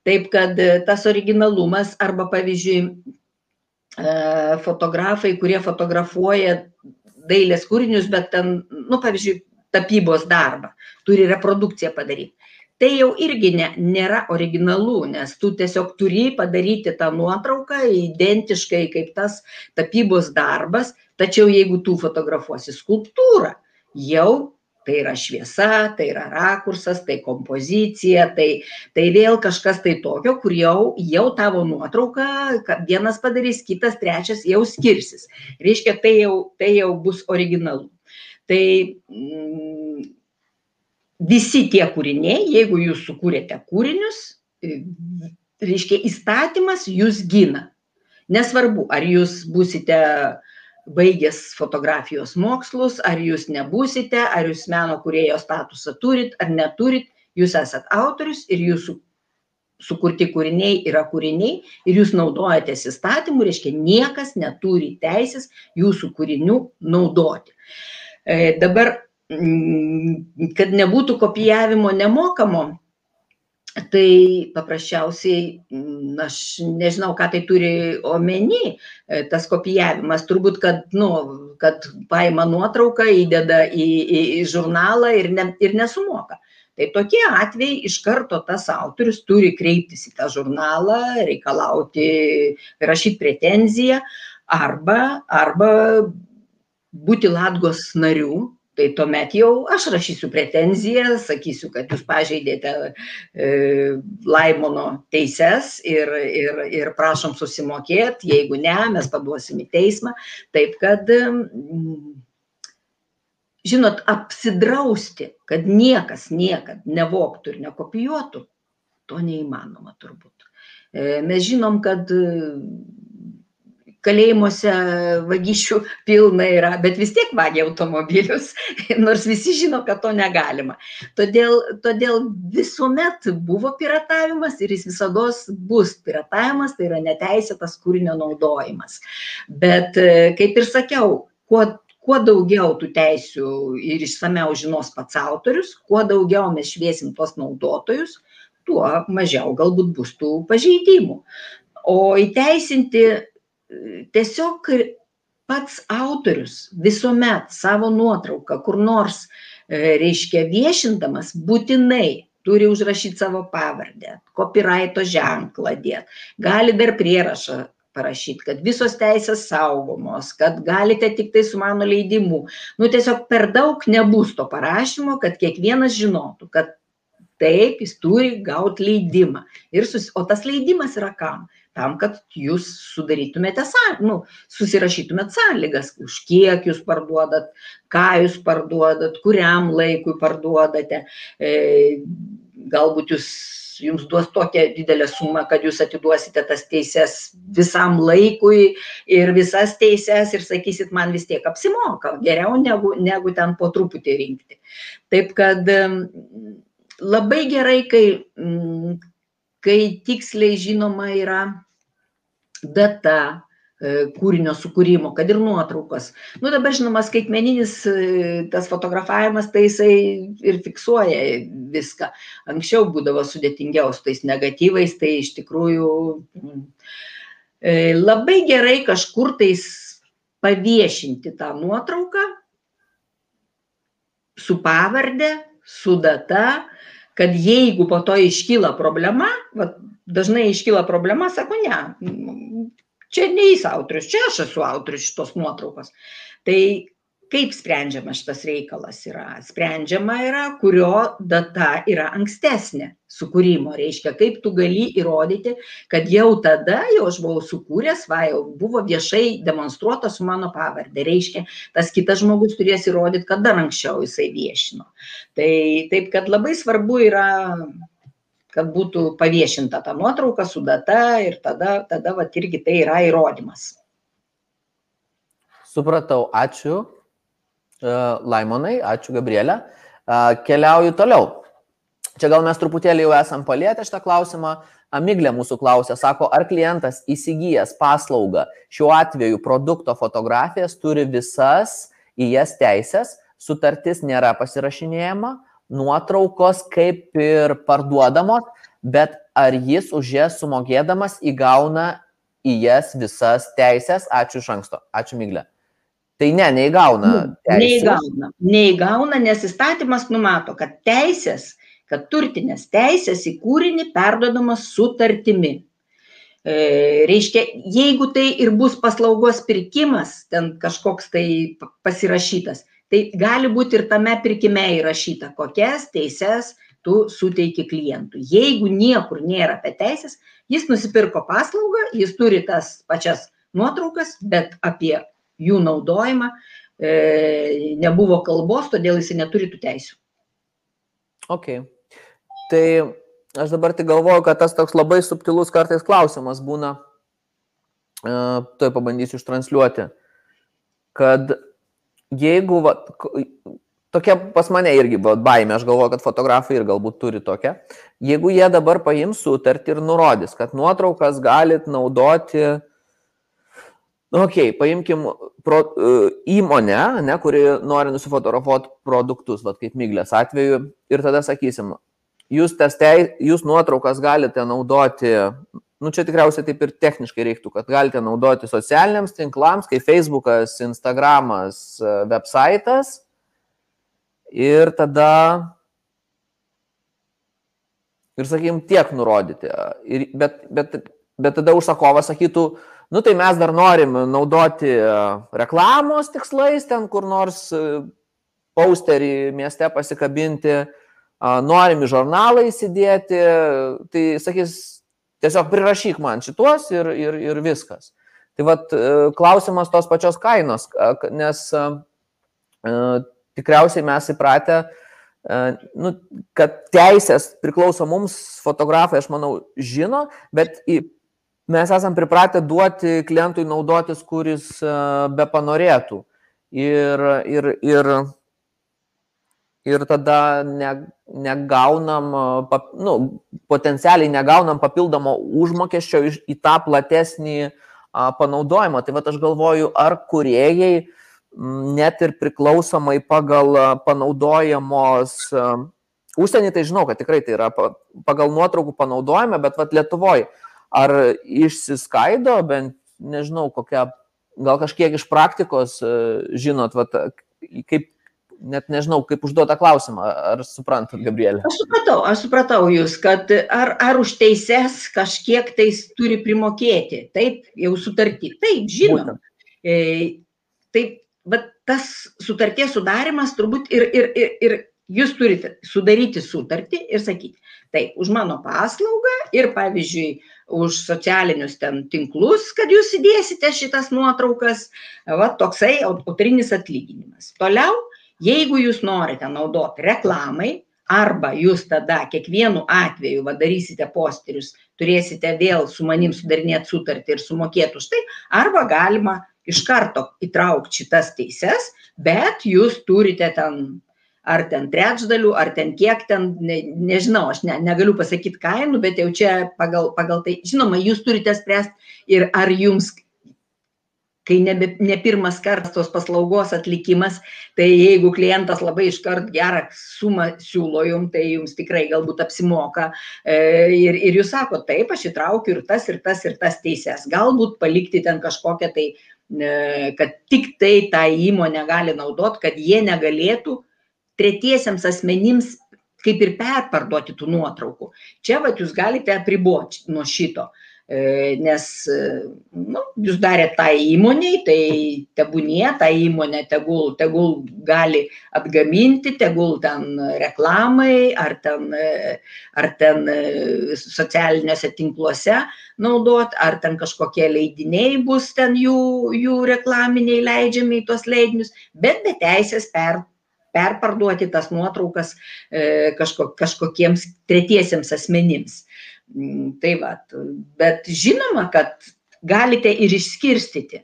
Taip kad e, tas originalumas arba pavyzdžiui e, fotografai, kurie fotografuoja dailės kūrinius, bet ten, nu, pavyzdžiui, tapybos darbą, turi reprodukciją padaryti. Tai jau irgi ne, nėra originalu, nes tu tiesiog turi padaryti tą nuotrauką identiškai kaip tas tapybos darbas, tačiau jeigu tu fotografuosi skulptūrą, jau tai yra šviesa, tai yra rakursas, tai kompozicija, tai, tai vėl kažkas tai tokio, kur jau, jau tavo nuotrauka, vienas padarys, kitas, trečias jau skirsis. Reiškia, tai jau, tai jau bus originalu tai mm, visi tie kūriniai, jeigu jūs sukūrėte kūrinius, reiškia įstatymas jūs gina. Nesvarbu, ar jūs būsite baigęs fotografijos mokslus, ar jūs nebūsite, ar jūs meno kurėjo statusą turit ar neturit, jūs esat autorius ir jūsų sukurti kūriniai yra kūriniai ir jūs naudojatės įstatymu, reiškia niekas neturi teisės jūsų kūrinių naudoti. E, dabar, mm, kad nebūtų kopijavimo nemokamo, tai paprasčiausiai, mm, aš nežinau, ką tai turi omeny, e, tas kopijavimas. Turbūt, kad, nu, kad paima nuotrauką, įdeda į, į, į žurnalą ir, ne, ir nesumoka. Tai tokie atvejai iš karto tas autorius turi kreiptis į tą žurnalą, reikalauti, rašyti pretenziją arba, arba būti Latgos nariu, tai tuomet jau aš rašysiu pretenziją, sakysiu, kad jūs pažeidėte e, Laimono teises ir, ir, ir prašom susimokėti, jeigu ne, mes paduosim į teismą. Taip kad, žinot, apsidrausti, kad niekas niekad nevoktų ir nekopijuotų, to neįmanoma turbūt. Mes žinom, kad kalėjimuose vagysčių pilna yra, bet vis tiek vagia automobilius, nors visi žino, kad to negalima. Todėl, todėl visuomet buvo piratavimas ir jis visada bus piratavimas, tai yra neteisėtas kūrinio naudojimas. Bet, kaip ir sakiau, kuo kuo daugiau tų teisių ir išsameu žinos pats autorius, kuo daugiau mes šviesim tuos naudotojus, tuo mažiau galbūt bus tų pažeidimų. O įteisinti tiesiog pats autorius visuomet savo nuotrauką kur nors, e, reiškia, viešindamas būtinai turi užrašyti savo pavardę, copyrighto ženklą dėti, gali dar prierašą parašyti, kad visos teisės saugomos, kad galite tik tai su mano leidimu. Nu tiesiog per daug nebus to parašymo, kad kiekvienas žinotų, kad taip, jis turi gauti leidimą. Ir sus... O tas leidimas yra kam? Tam, kad jūs sudarytumėte, nu, susirašytumėte sąlygas, už kiek jūs parduodat, ką jūs parduodat, kuriam laikui parduodate. E, galbūt jūs, jums duos tokią didelę sumą, kad jūs atiduosite tas teises visam laikui ir visas teises ir sakysit, man vis tiek apsimoka, geriau negu, negu ten po truputį rinkti. Taip kad labai gerai, kai, kai tiksliai žinoma yra data e, kūrinio sukūrimo, kad ir nuotraukos. Nu dabar žinoma, skaitmeninis e, tas fotografavimas, tai jisai ir fiksuoja viską. Anksčiau būdavo sudėtingiau su tais negatyvais, tai iš tikrųjų e, labai gerai kažkur tais paviešinti tą nuotrauką su pavardė, su data, kad jeigu po to iškyla problema, va, dažnai iškyla problema, sako, ne, čia ne jis autorius, čia aš esu autorius šitos nuotraukos. Tai kaip sprendžiamas šitas reikalas yra? Sprendžiama yra, kurio data yra ankstesnė sukūrimo. Reiškia, kaip tu gali įrodyti, kad jau tada, jau aš buvau sukūręs, va, jau buvo viešai demonstruota su mano pavardė. Reiškia, tas kitas žmogus turės įrodyti, kad dar anksčiau jisai viešino. Tai taip, kad labai svarbu yra kad būtų paviešinta ta nuotrauka su data ir tada, tada va, irgi tai yra įrodymas. Supratau, ačiū uh, Laimonai, ačiū Gabrielė. Uh, keliauju toliau. Čia gal mes truputėlį jau esam palėtę šitą klausimą. Amiglė mūsų klausė, sako, ar klientas įsigijęs paslaugą, šiuo atveju produkto fotografijas, turi visas į jas teisės, sutartis nėra pasirašinėjama, nuotraukos kaip ir parduodamos, bet ar jis už jas sumokėdamas įgauna į jas visas teisės? Ačiū iš anksto. Ačiū, Myglė. Tai ne, neįgauna. Teisės. Neįgauna. Neįgauna, nes įstatymas numato, kad teisės, kad turtinės teisės į kūrinį perdodamas sutartimi. E, reiškia, jeigu tai ir bus paslaugos pirkimas, ten kažkoks tai pasirašytas, tai gali būti ir tame pirkime įrašyta, kokias teises tu suteiki klientui. Jeigu niekur nėra apie teisės, jis nusipirko paslaugą, jis turi tas pačias nuotraukas, bet apie jų naudojimą e, nebuvo kalbos, todėl jis neturi tų teisių. Ok. Tai aš dabar tik galvoju, kad tas toks labai subtilus kartais klausimas būna, e, tai pabandysiu ištranšiuoti, kad jeigu, va, tokia pas mane irgi va, baimė, aš galvoju, kad fotografai ir galbūt turi tokią, jeigu jie dabar paims sutartį ir nurodys, kad nuotraukas galit naudoti, nu, okei, okay, paimkim pro, uh, įmonę, ne, kuri nori nusifotografuoti produktus, va, kaip myglės atveju, ir tada sakysim, jūs, tei, jūs nuotraukas galite naudoti nu čia tikriausiai taip ir techniškai reiktų, kad galite naudoti socialiniams tinklams, kaip Facebookas, Instagramas, e, websitas. Ir tada, ir sakykim, tiek nurodyti. Ir, bet, bet, bet tada užsakovas sakytų, nu tai mes dar norim naudoti e, reklamos tikslais, ten kur nors e, posterį mieste pasikabinti, norim į žurnalą įsidėti, tai sakys, Tiesiog prirašyk man šituos ir, ir, ir viskas. Tai vad e, klausimas tos pačios kainos, nes e, tikriausiai mes įpratę nu, kad teisės priklauso mums, fotografai, aš manau, žino, bet į, mes esam pripratę duoti klientui naudotis, kuris be panorėtų. Ir, ir, ir, ir tada ne, negaunam, pap, nu, potencialiai negaunam papildomo užmokesčio į tą platesnį a, panaudojimą. Tai va aš galvoju, ar kuriejai net ir priklausomai pagal panaudojamos, užsienį tai žinau, kad tikrai tai yra pagal nuotraukų panaudojimą, bet vat Lietuvoje ar išsiskaido, bent nežinau, kokia, gal kažkiek iš praktikos žinot, vat, kaip net nežinau, kaip užduota klausimą, ar suprantat, Gabrielė? Aš supratau, aš supratau jūs, kad ar, ar už teises kažkiek tais turi primokėti, taip, jau sutartį, taip, žinom. E, taip, bet tas sutarties sudarimas turbūt ir, ir, ir, ir jūs turite sudaryti sutartį ir sakyti, taip, už mano paslaugą ir pavyzdžiui, už socialinius ten tinklus, kad jūs įdėsite šitas nuotraukas, va, toksai autorinis atlyginimas. Toliau, jeigu jūs norite naudoti reklamai, arba jūs tada kiekvienu atveju va, darysite posterius, turėsite vėl su manim sudarinėti sutartį ir sumokėti už tai, arba galima iš karto įtraukt šitas teises, bet jūs turite ten ar ten trečdalių, ar ten kiek ten, ne, nežinau, aš ne, negaliu pasakyti kainų, bet jau čia pagal, pagal tai, žinoma, jūs turite spręsti ir ar jums, kai nebe, ne pirmas kartas tos paslaugos atlikimas, tai jeigu klientas labai iškart gerą sumą siūlo jums, tai jums tikrai galbūt apsimoka e, ir, ir jūs sako, taip, aš įtraukiu ir tas, ir tas, ir tas teises, galbūt palikti ten kažkokią tai E, kad tik tai tą įmonę gali naudot, kad jie negalėtų tretiesiems asmenims kaip ir perparduoti tų nuotraukų. Čia vat jūs galite apriboti nuo šito. E, nes nu, jūs darėte tai įmoniai, tai tebūnie, ta įmonė tegul, tegul gali atgaminti, tegul ten reklamai ar ten, ar ten socialiniuose tinkluose naudot, ar ten kažkokie leidiniai bus ten jų, jų reklaminiai leidžiami į tuos leidinius, bet be teisės per, perparduoti tas nuotraukas e, kažko, kažkokiems tretiesiems asmenims. Mm, tai va, bet žinoma, kad galite ir išskirstyti,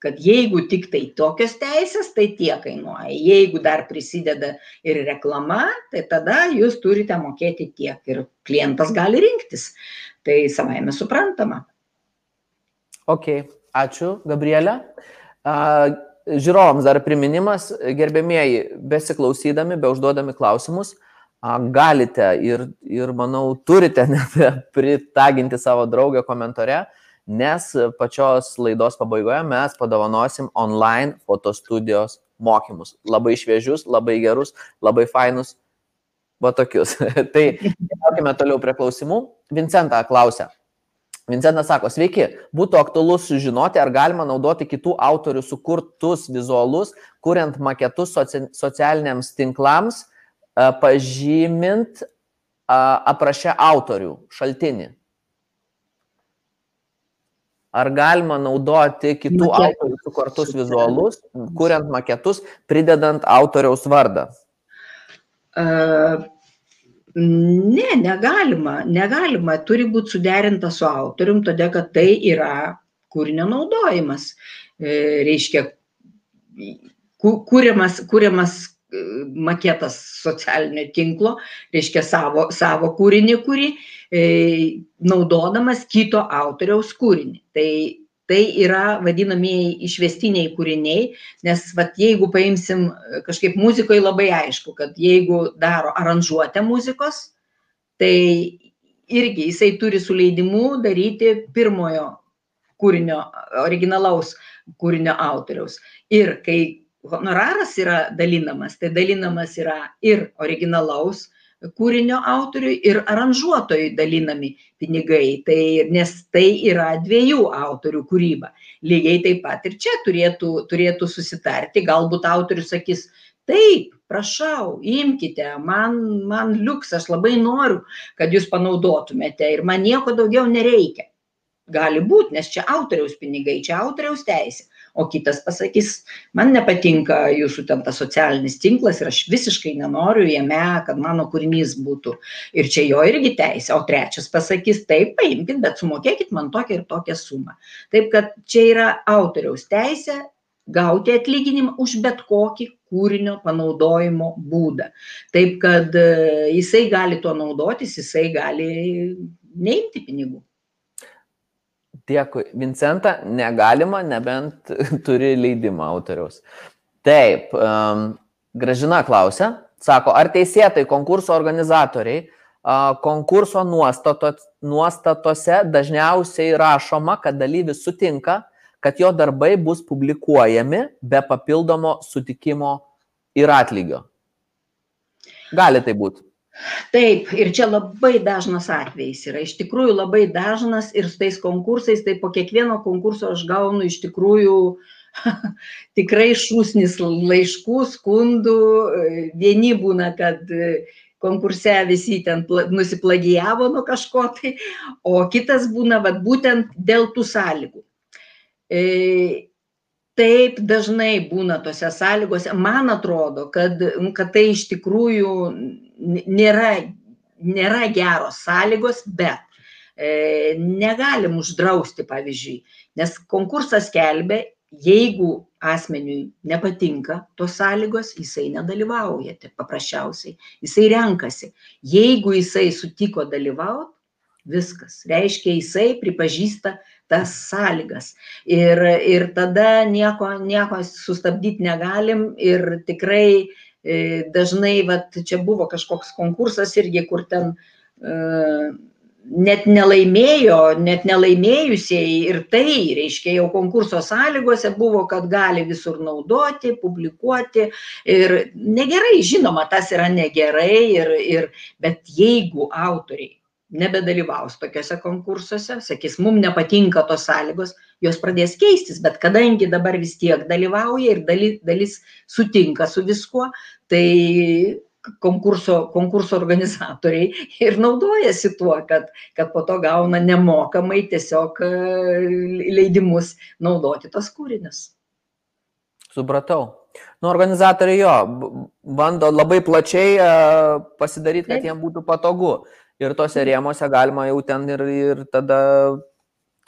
kad jeigu tik tai tokios teisės, tai tie kainuoja. Jeigu dar prisideda ir reklama, tai tada jūs turite mokėti tiek ir klientas gali rinktis. Tai savai mes suprantama. Ok, ačiū, Gabrielė. Žiūrovams dar priminimas, gerbėmieji, besiklausydami, beužduodami klausimus, galite ir, ir manau, turite pritaginti savo draugę komentare, nes pačios laidos pabaigoje mes padovanosim online fotostudijos mokymus. Labai šviežius, labai gerus, labai fainus, va tokius. tai keliaukime toliau prie klausimų. Vincenta klausia. Vincentas sako, sveiki, būtų aktualu sužinoti, ar galima naudoti kitų autorių sukurtus vizualus, kuriant maketus soci socialiniams tinklams pažymint aprašę autorių šaltinį. Ar galima naudoti kitų Maket. autorių sukurtus vizualus, kuriant maketus, pridedant autoriaus vardą? Uh, ne, negalima, negalima. Turi būti suderinta su autorium, todėl kad tai yra kūrinio naudojimas. E, reiškia, kūriamas, kūriamas maketas socialinio tinklo, reiškia savo, savo kūrinį, kurį e, naudodamas kito autoriaus kūrinį. Tai, tai yra vadinamieji išvestiniai kūriniai, nes vat, jeigu paimsim kažkaip muzikoje labai aišku, kad jeigu daro aranžuotę muzikos, tai irgi jisai turi su leidimu daryti pirmojo kūrinio, originalaus kūrinio autoriaus. Ir kai honoraras yra dalinamas, tai dalinamas yra ir originalaus kūrinio autoriui, ir aranžuotojui dalinami pinigai, tai, nes tai yra dviejų autorių kūryba. Lygiai taip pat ir čia turėtų, turėtų susitarti, galbūt autorius sakys, taip, prašau, imkite, man, man liuks, aš labai noriu, kad jūs panaudotumėte ir man nieko daugiau nereikia. Gali būti, nes čia autoriaus pinigai, čia autoriaus teisė o kitas pasakys, man nepatinka jūsų ten tas socialinis tinklas ir aš visiškai nenoriu jame, kad mano kūrinys būtų. Ir čia jo irgi teisė, o trečias pasakys, taip, paimkit, bet sumokėkit man tokią ir tokią sumą. Taip kad čia yra autoriaus teisė gauti atlyginimą už bet kokį kūrinio panaudojimo būdą. Taip kad e, jisai gali tuo naudotis, jisai gali neimti pinigų. Dėkui. Vincenta, negalima, nebent turi leidimą autoriaus. Taip, um, Gražina klausia, sako, ar teisėtai konkurso organizatoriai uh, konkurso nuostato, nuostatose dažniausiai rašoma, kad dalyvis sutinka, kad jo darbai bus publikuojami be papildomo sutikimo ir atlygio. Gali tai būti. Taip, ir čia labai dažnas atvejis yra, iš tikrųjų labai dažnas ir su tais konkursais, tai po kiekvieno konkurso aš gaunu iš tikrųjų tikrai šūsnis laiškų, skundų, vieni būna, kad konkurse visi ten nusiplagijavo nuo kažko tai, o kitas būna vat, būtent dėl tų sąlygų. E, taip dažnai būna tose sąlygose. Man atrodo, kad, kad tai iš tikrųjų nėra, nėra geros sąlygos, bet e, negalim uždrausti, pavyzdžiui, nes konkursas kelbė, jeigu asmeniui nepatinka tos sąlygos, jisai nedalyvauja, tai paprasčiausiai, jisai renkasi. Jeigu jisai sutiko dalyvauti, viskas. Reiškia, jisai pripažįsta tas sąlygas. Ir, ir tada nieko, nieko sustabdyti negalim ir tikrai e, dažnai, vat, čia buvo kažkoks konkursas irgi, kur ten e, net nelaimėjo, net nelaimėjusieji ir tai, reiškia, jau konkurso sąlygose buvo, kad gali visur naudoti, publikuoti ir negerai, žinoma, tas yra negerai, ir, ir, bet jeigu autoriai nebedalyvaus tokiuose konkursuose, sakys, mums nepatinka tos sąlygos, jos pradės keistis, bet kadangi dabar vis tiek dalyvauja ir dalis, dalis sutinka su viskuo, tai konkurso, konkurso organizatoriai ir naudojasi tuo, kad, kad po to gauna nemokamai tiesiog e, leidimus naudoti tos kūrinius. Supratau. Nu, organizatoriai jo, bando labai plačiai uh, pasidaryti, kad jiems būtų patogu ir tose rėmose galima jau ten ir, ir tada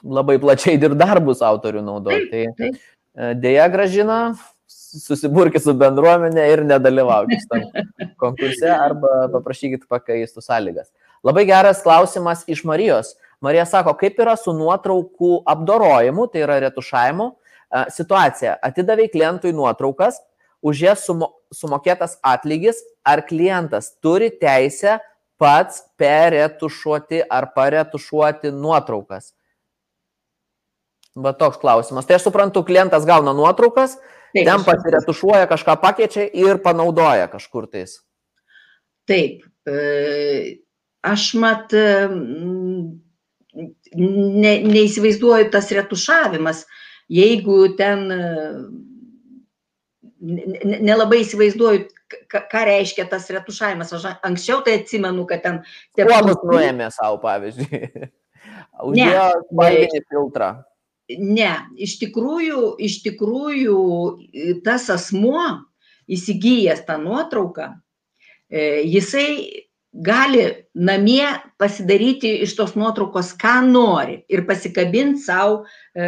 labai plačiai ir darbus autorių naudoti. Tai e, dėja gražina, susiburkit su bendruomenė ir nedalyvaukit tam konkurse arba paprašykit pakeistų sąlygas. Labai geras klausimas iš Marijos. Marija sako, kaip yra su nuotraukų apdorojimu, tai yra retušavimu, e, situacija. Atidavai klientui nuotraukas, už jas sumo, sumokėtas atlygis, ar klientas turi teisę pats peretušuoti ar paretušuoti nuotraukas? Va toks klausimas. Tai aš suprantu, klientas gauna nuotraukas, Taip, ten pasiretušuoja, kažką pakeičia ir panaudoja kažkur tais. Taip. E, aš mat e, ne, neįsivaizduoju tas retušavimas, jeigu ten e, nelabai įsivaizduoju, ką reiškia tas retušavimas. Aš anksčiau tai atsimenu, kad ten... Kuodus nuėmė savo, pavyzdžiui. Uždėjo spalvinį filtrą. Ne, iš tikrųjų, iš tikrųjų tas asmuo įsigijęs tą nuotrauką, e, jisai gali namie pasidaryti iš tos nuotraukos, ką nori ir pasikabinti savo e,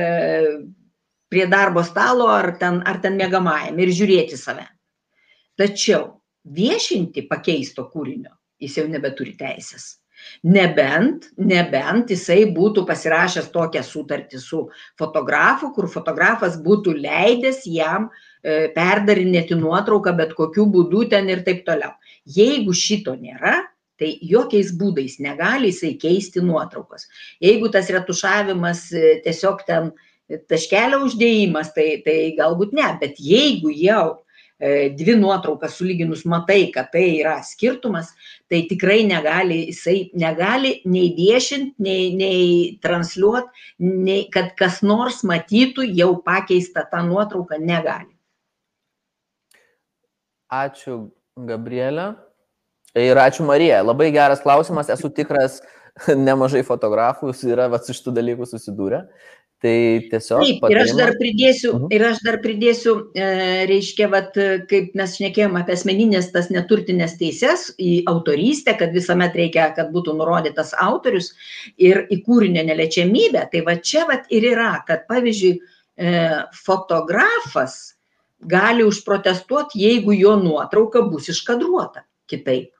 prie darbo stalo ar ten, ar ten mėgamajam ir žiūrėti save. Tačiau viešinti pakeisto kūrinio jis jau nebeturi teisės. Nebent, nebent jisai būtų pasirašęs tokią sutartį su fotografu, kur fotografas būtų leidęs jam e, perdarinėti nuotrauką bet kokiu būdu ten ir taip toliau. Jeigu šito nėra, tai jokiais būdais negali jisai keisti nuotraukos. Jeigu tas retušavimas e, tiesiog ten taškelio uždėjimas, tai, tai galbūt ne, bet jeigu jau E, dvi nuotraukas sulyginus matai, kad tai yra skirtumas, tai tikrai negali, jisai negali nei viešinti, nei, nei transliuoti, nei kad kas nors matytų jau pakeistą tą nuotrauką negali. Ačiū, Gabrielė. Ir ačiū Marija. Labai geras klausimas. Esu tikras, nemažai fotografų yra va, su šitų dalykų susidūrę. Tai tiesiog. Taip, ir aš dar pridėsiu, uh mhm. -huh. ir aš dar pridėsiu, e, reiškia, vat, kaip mes šnekėjome apie asmeninės tas neturtinės teises į autorystę, kad visuomet reikia, kad būtų nurodytas autorius ir į kūrinio neliečiamybę. Tai va čia vat ir yra, kad pavyzdžiui, e, fotografas gali užprotestuoti, jeigu jo nuotrauka bus iškadruota kitaip.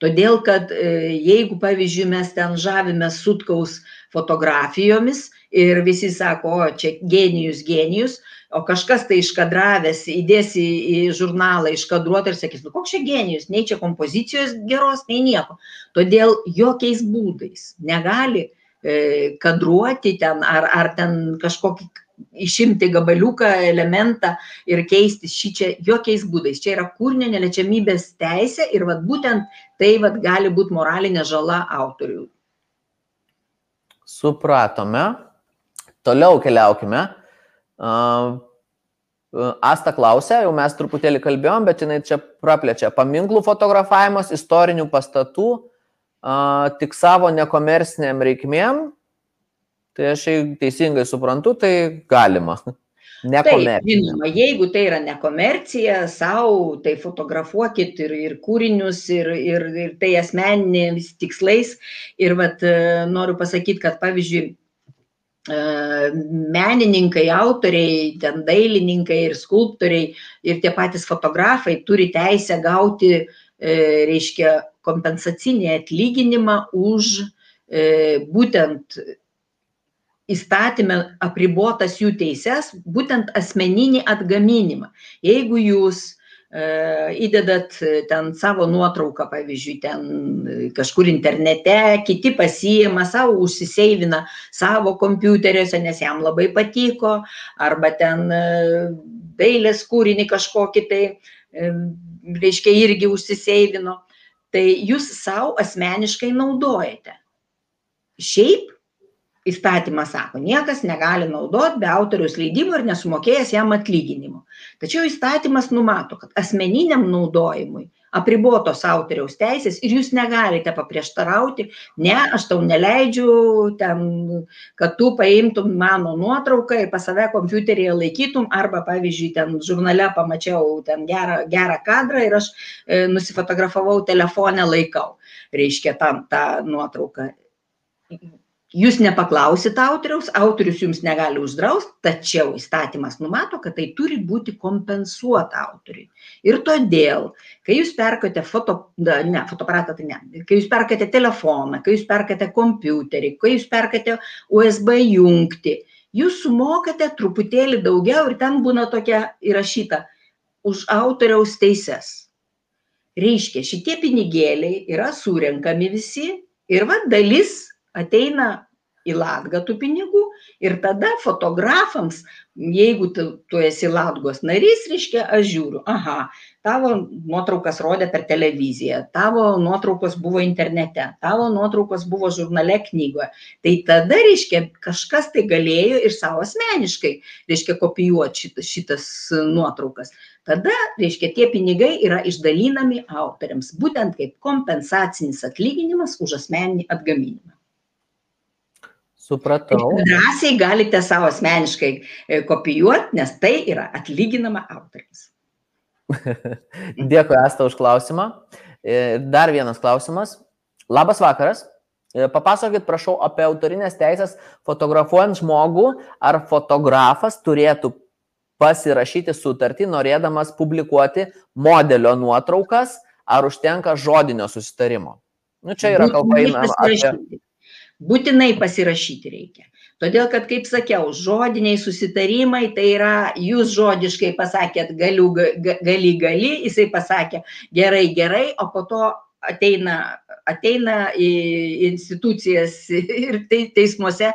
Todėl, kad e, jeigu, pavyzdžiui, mes ten žavimės sutkaus fotografijomis, ir visi sako, o čia genijus, genijus, o kažkas tai iškadravęs įdės į, į žurnalą iškadruotą ir sakys, nu koks čia genijus, nei čia kompozicijos geros, nei nieko. Todėl jokiais būdais negali e, kadruoti ten ar, ar ten kažkokį išimti gabaliuką, elementą ir keisti šį čia jokiais būdais. Čia yra kūrinio neliečiamybės teisė ir vat, būtent tai vat, gali būti moralinė žala autoriui. Supratome. Toliau keliaukime. Asta klausė, jau mes truputėlį kalbėjom, bet jinai čia praplečia. Paminklų fotografavimas istorinių pastatų tik savo nekomerciniam reikmėm. Tai aš teisingai suprantu, tai galima. Taip, žinoma, jeigu tai yra nekomercija, savo, tai fotografuokit ir, ir kūrinius, ir, ir, ir tai asmeninės tikslais. Ir vat, noriu pasakyti, kad pavyzdžiui, menininkai, autoriai, ten dailininkai ir skulptoriai ir tie patys fotografai turi teisę gauti, e, reiškia, kompensacinį atlyginimą už e, būtent įstatymę apribotas jų teises, būtent asmeninį atgaminimą. Jeigu jūs įdedat ten savo nuotrauką, pavyzdžiui, ten kažkur internete, kiti pasijima savo, užsiseivina savo kompiuteriuose, nes jam labai patiko, arba ten dailės kūrinį kažkokį tai, reiškia, irgi užsiseivino, tai jūs savo asmeniškai naudojate. Šiaip įstatymas sako, niekas negali naudoti be autoriaus leidimo ir nesumokėjęs jam atlyginimo. Tačiau įstatymas numato, kad asmeniniam naudojimui apribotos autoriaus teisės ir jūs negalite paprieštarauti, ne, aš tau neleidžiu, ten, kad tu paimtum mano nuotrauką ir pas save kompiuteryje laikytum, arba, pavyzdžiui, ten žurnale pamačiau ten gerą, gerą kadrą ir aš e, nusifotografavau telefonę laikau, reiškia, tam tą nuotrauką jūs nepaklausit autoriaus autorius jums negali uždraust tačiau įstatymas numato kad tai turi būti kompensuota autoriui. Ir todėl kai jūs perkate foto da ne fotoaparatą tai ne kai jūs perkate telefoną kai jūs perkate kompiuterį kai jūs perkate usb jungtį jūs sumokate truputėlį daugiau ir ten būna tokia įrašyta už autoriaus teises. Reiškia šitie pinigėliai yra surenkami visi ir va dalis ateina į latgą tų pinigų ir tada fotografams, jeigu tu, tu esi latgos narys, reiškia, aš žiūriu, aha, tavo nuotraukas rodė per televiziją, tavo nuotraukos buvo internete, tavo nuotraukos buvo žurnale knygoje. Tai tada, reiškia, kažkas tai galėjo ir savo asmeniškai, reiškia, kopijuoti šitas, šitas nuotraukas. Tada, reiškia, tie pinigai yra išdalinami autoriams, būtent kaip kompensacinis atlyginimas už asmeninį atgaminimą. Supratau. Drąsiai galite savo asmeniškai e, kopijuoti, nes tai yra atlyginama autoriams. Dėkui, Asta, už klausimą. E, dar vienas klausimas. Labas vakaras. E, papasakokit, prašau, apie autorinės teisės fotografuojant žmogų, ar fotografas turėtų pasirašyti sutartį, norėdamas publikuoti modelio nuotraukas, ar užtenka žodinio susitarimo. Nu, čia yra kalba eina apie būtinai pasirašyti reikia. Todėl, kad, kaip sakiau, žodiniai susitarimai, tai yra, jūs žodiškai pasakėt, galiu, gali, gali, jisai pasakė gerai, gerai, o po to ateina, ateina į institucijas ir teismuose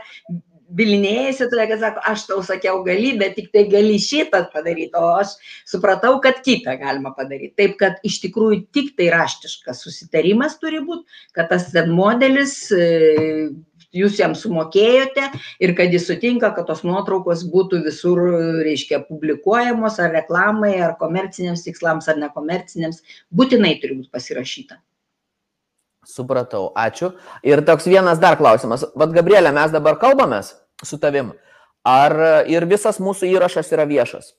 bilinėjasi, tada, kad sako, aš tau sakiau gali, bet tik tai gali šitą padaryti, o aš supratau, kad kitą galima padaryti. Taip, kad iš tikrųjų tik tai raštiškas susitarimas turi būti, kad tas modelis, e, jūs jam sumokėjote ir kad jis sutinka, kad tos nuotraukos būtų visur, reiškia, publikuojamos ar reklamai, ar komerciniams tikslams, ar nekomerciniams, būtinai turi būti pasirašyta. Supratau, ačiū. Ir toks vienas dar klausimas. Vat Gabrielė, mes dabar kalbamės su tavim. ar ir visas mūsų įrašas yra viešas.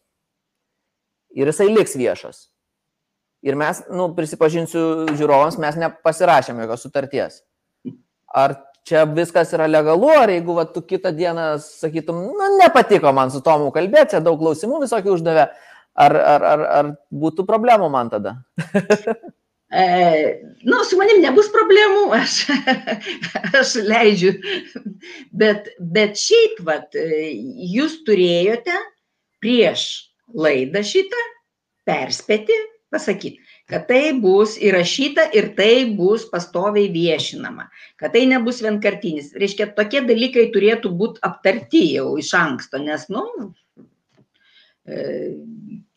Ir jisai liks viešas. Ir mes, nu, prisipažinsiu žiūrovams, mes nepasirašėme jokios sutarties. Ar čia viskas yra legalu, ar jeigu va, tu kitą dieną sakytum, nu, nepatiko man su Tomu kalbėti, čia daug klausimų visokių uždavė, ar, ar, ar, ar būtų problemų man tada? E, nu, su manim nebus problemų, aš, aš leidžiu, bet, bet šiaip, vat, jūs turėjote prieš laidą šitą perspėti, pasakyti, kad tai bus įrašyta ir tai bus pastoviai viešinama, kad tai nebus vienkartinis. Reiškia, tokie dalykai turėtų būti aptarti jau iš anksto, nes, nu,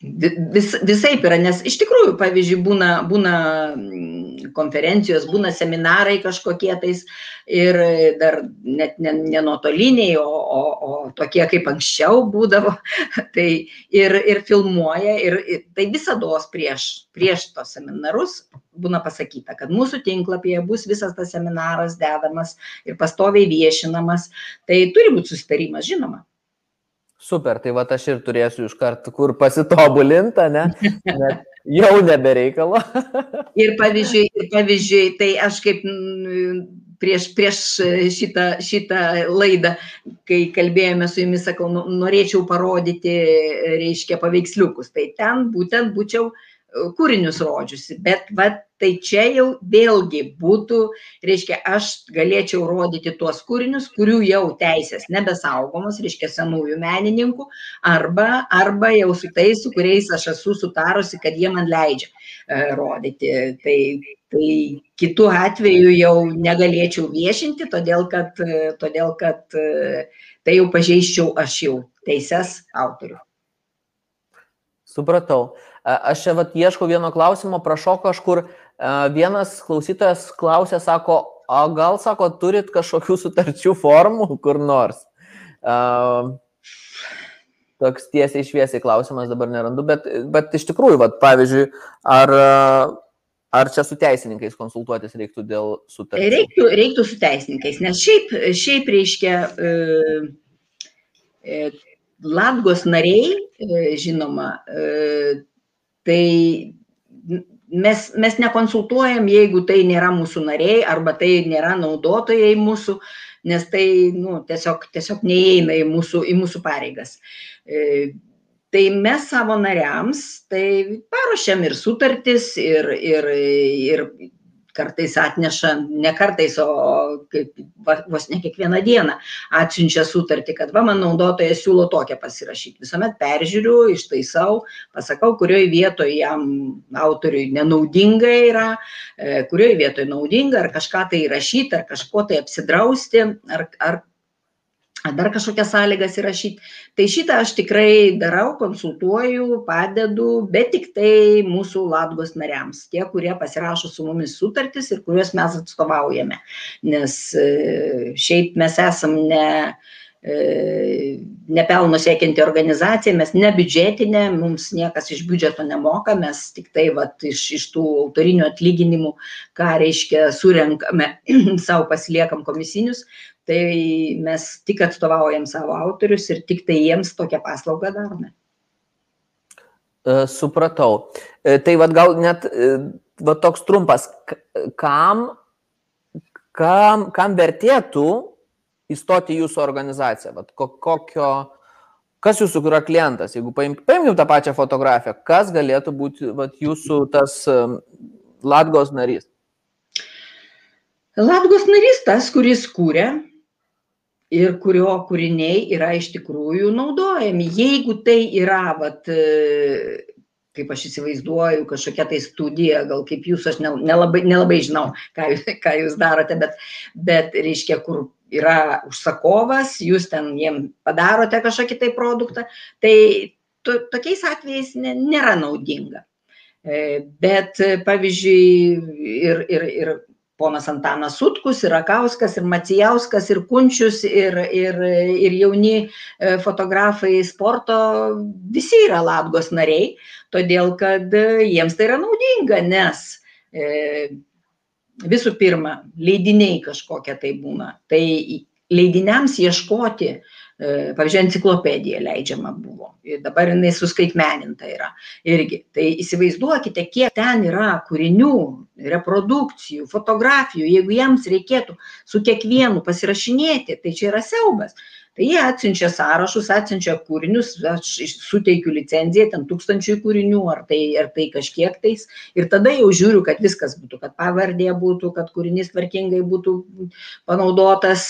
vis, visaip yra, nes iš tikrųjų, pavyzdžiui, būna, būna mm, konferencijos, būna seminarai kažkokie tais ir dar net ne, ne nuotoliniai, o, o, o tokie kaip anksčiau būdavo, tai ir, ir filmuoja, ir, ir tai visada prieš, prieš tos seminarus būna pasakyta, kad mūsų tinklapyje bus visas tas seminaras dedamas ir pastoviai viešinamas, tai turi būti susitarimas, žinoma. Super, tai va aš ir turėsiu iš karto kur pasitobulintą, ne? Net jau nebereikalo. ir, pavyzdžiui, ir pavyzdžiui, tai aš kaip prieš, prieš šitą, šitą laidą, kai kalbėjome su jumis, sakau, norėčiau parodyti, reiškia, paveiksliukus. Tai ten būtent būčiau kūrinius rodžiusi, bet va, tai čia jau vėlgi būtų, reiškia, aš galėčiau rodyti tuos kūrinius, kurių jau teisės nebesaugomos, reiškia, senųjų menininkų, arba, arba jau su tais, su kuriais aš esu sutarusi, kad jie man leidžia e, rodyti. Tai, tai kitų atveju jau negalėčiau viešinti, todėl kad, todėl kad e, tai jau pažeiščiau aš jau teises autorių. Supratau. Aš čia vat ieškau vieno klausimo, prašau kažkur, vienas klausytojas klausė, sako, o gal, sako, turit kažkokių sutarčių formų kur nors? Toks tiesiai išviesiai klausimas dabar nerandu, bet, bet iš tikrųjų, vat, pavyzdžiui, ar, ar čia su teisininkais konsultuotis reiktų dėl sutarčių? Reiktų, reiktų su teisininkais, nes šiaip, šiaip reiškia, e, e, Latgos nariai, e, žinoma, e, tai mes, mes nekonsultuojam, jeigu tai nėra mūsų nariai arba tai nėra naudotojai mūsų, nes tai nu, tiesiog, tiesiog neįeina į mūsų, į mūsų pareigas. E, tai mes savo nariams tai paruošiam ir sutartis, ir, ir, ir kartais atneša, ne kartais, o kaip, vos ne kiekvieną dieną atsiunčia sutartį, kad va, man naudotojas siūlo tokią pasirašyti. Visuomet peržiūriu, ištaisau, pasakau, kurioje vietoje jam autoriui nenaudinga yra, e, kurioje vietoje naudinga, ar kažką tai įrašyti, ar kažko tai apsidrausti, ar, ar dar kažkokias sąlygas įrašyti. Tai šitą aš tikrai darau, konsultuoju, padedu, bet tik tai mūsų Latgos nariams, tie, kurie pasirašo su mumis sutartis ir kuriuos mes atstovaujame. Nes e, šiaip mes esam ne, e, nepelno siekianti organizacija, mes ne biudžetinė, mums niekas iš biudžeto nemoka, mes tik tai vat, iš, iš tų autorinių atlyginimų, ką reiškia, surenkame, savo pasiliekam komisinius, tai mes tik atstovaujam savo autorius ir tik tai jiems tokią paslaugą darome. E, supratau. E, tai vad gal net e, va, toks trumpas, kam, kam, kam vertėtų įstoti jūsų organizaciją? Vat, kokio, kas jūsų yra klientas? Jeigu paim, paimkim tą pačią fotografiją, kas galėtų būti vat, jūsų tas Latgos narys? Latgos narys tas, kuris kūrė ir kurio kūriniai yra iš tikrųjų naudojami. Jeigu tai yra, vat, e, kaip aš įsivaizduoju, kažkokia tai studija, gal kaip jūs, aš nelabai, nelabai žinau, ką, ką jūs darote, bet, bet reiškia, kur yra užsakovas, jūs ten jiem padarote kažkokį tai produktą, tai to, tokiais atvejais nėra naudinga. E, bet pavyzdžiui, ir, ir, ir ponas Antanas Sutkus, ir Rakauskas, ir Macijauskas, ir Kunčius, ir, ir, ir jauni e, fotografai sporto, visi yra Latgos nariai, todėl kad e, jiems tai yra naudinga, nes e, visų pirma, leidiniai kažkokie tai būna. Tai leidiniams ieškoti pavyzdžiui, enciklopedija leidžiama buvo. Ir dabar jinai suskaitmeninta yra. Irgi. Tai įsivaizduokite, kiek ten yra kūrinių, reprodukcijų, fotografijų. Jeigu jiems reikėtų su kiekvienu pasirašinėti, tai čia yra siaubas. Tai jie atsiunčia sąrašus, atsiunčia kūrinius, aš suteikiu licenciją, ten tūkstančių kūrinių, ar tai, ar tai kažkiek tais. Ir tada jau žiūriu, kad viskas būtų, kad pavardė būtų, kad kūrinys tvarkingai būtų panaudotas,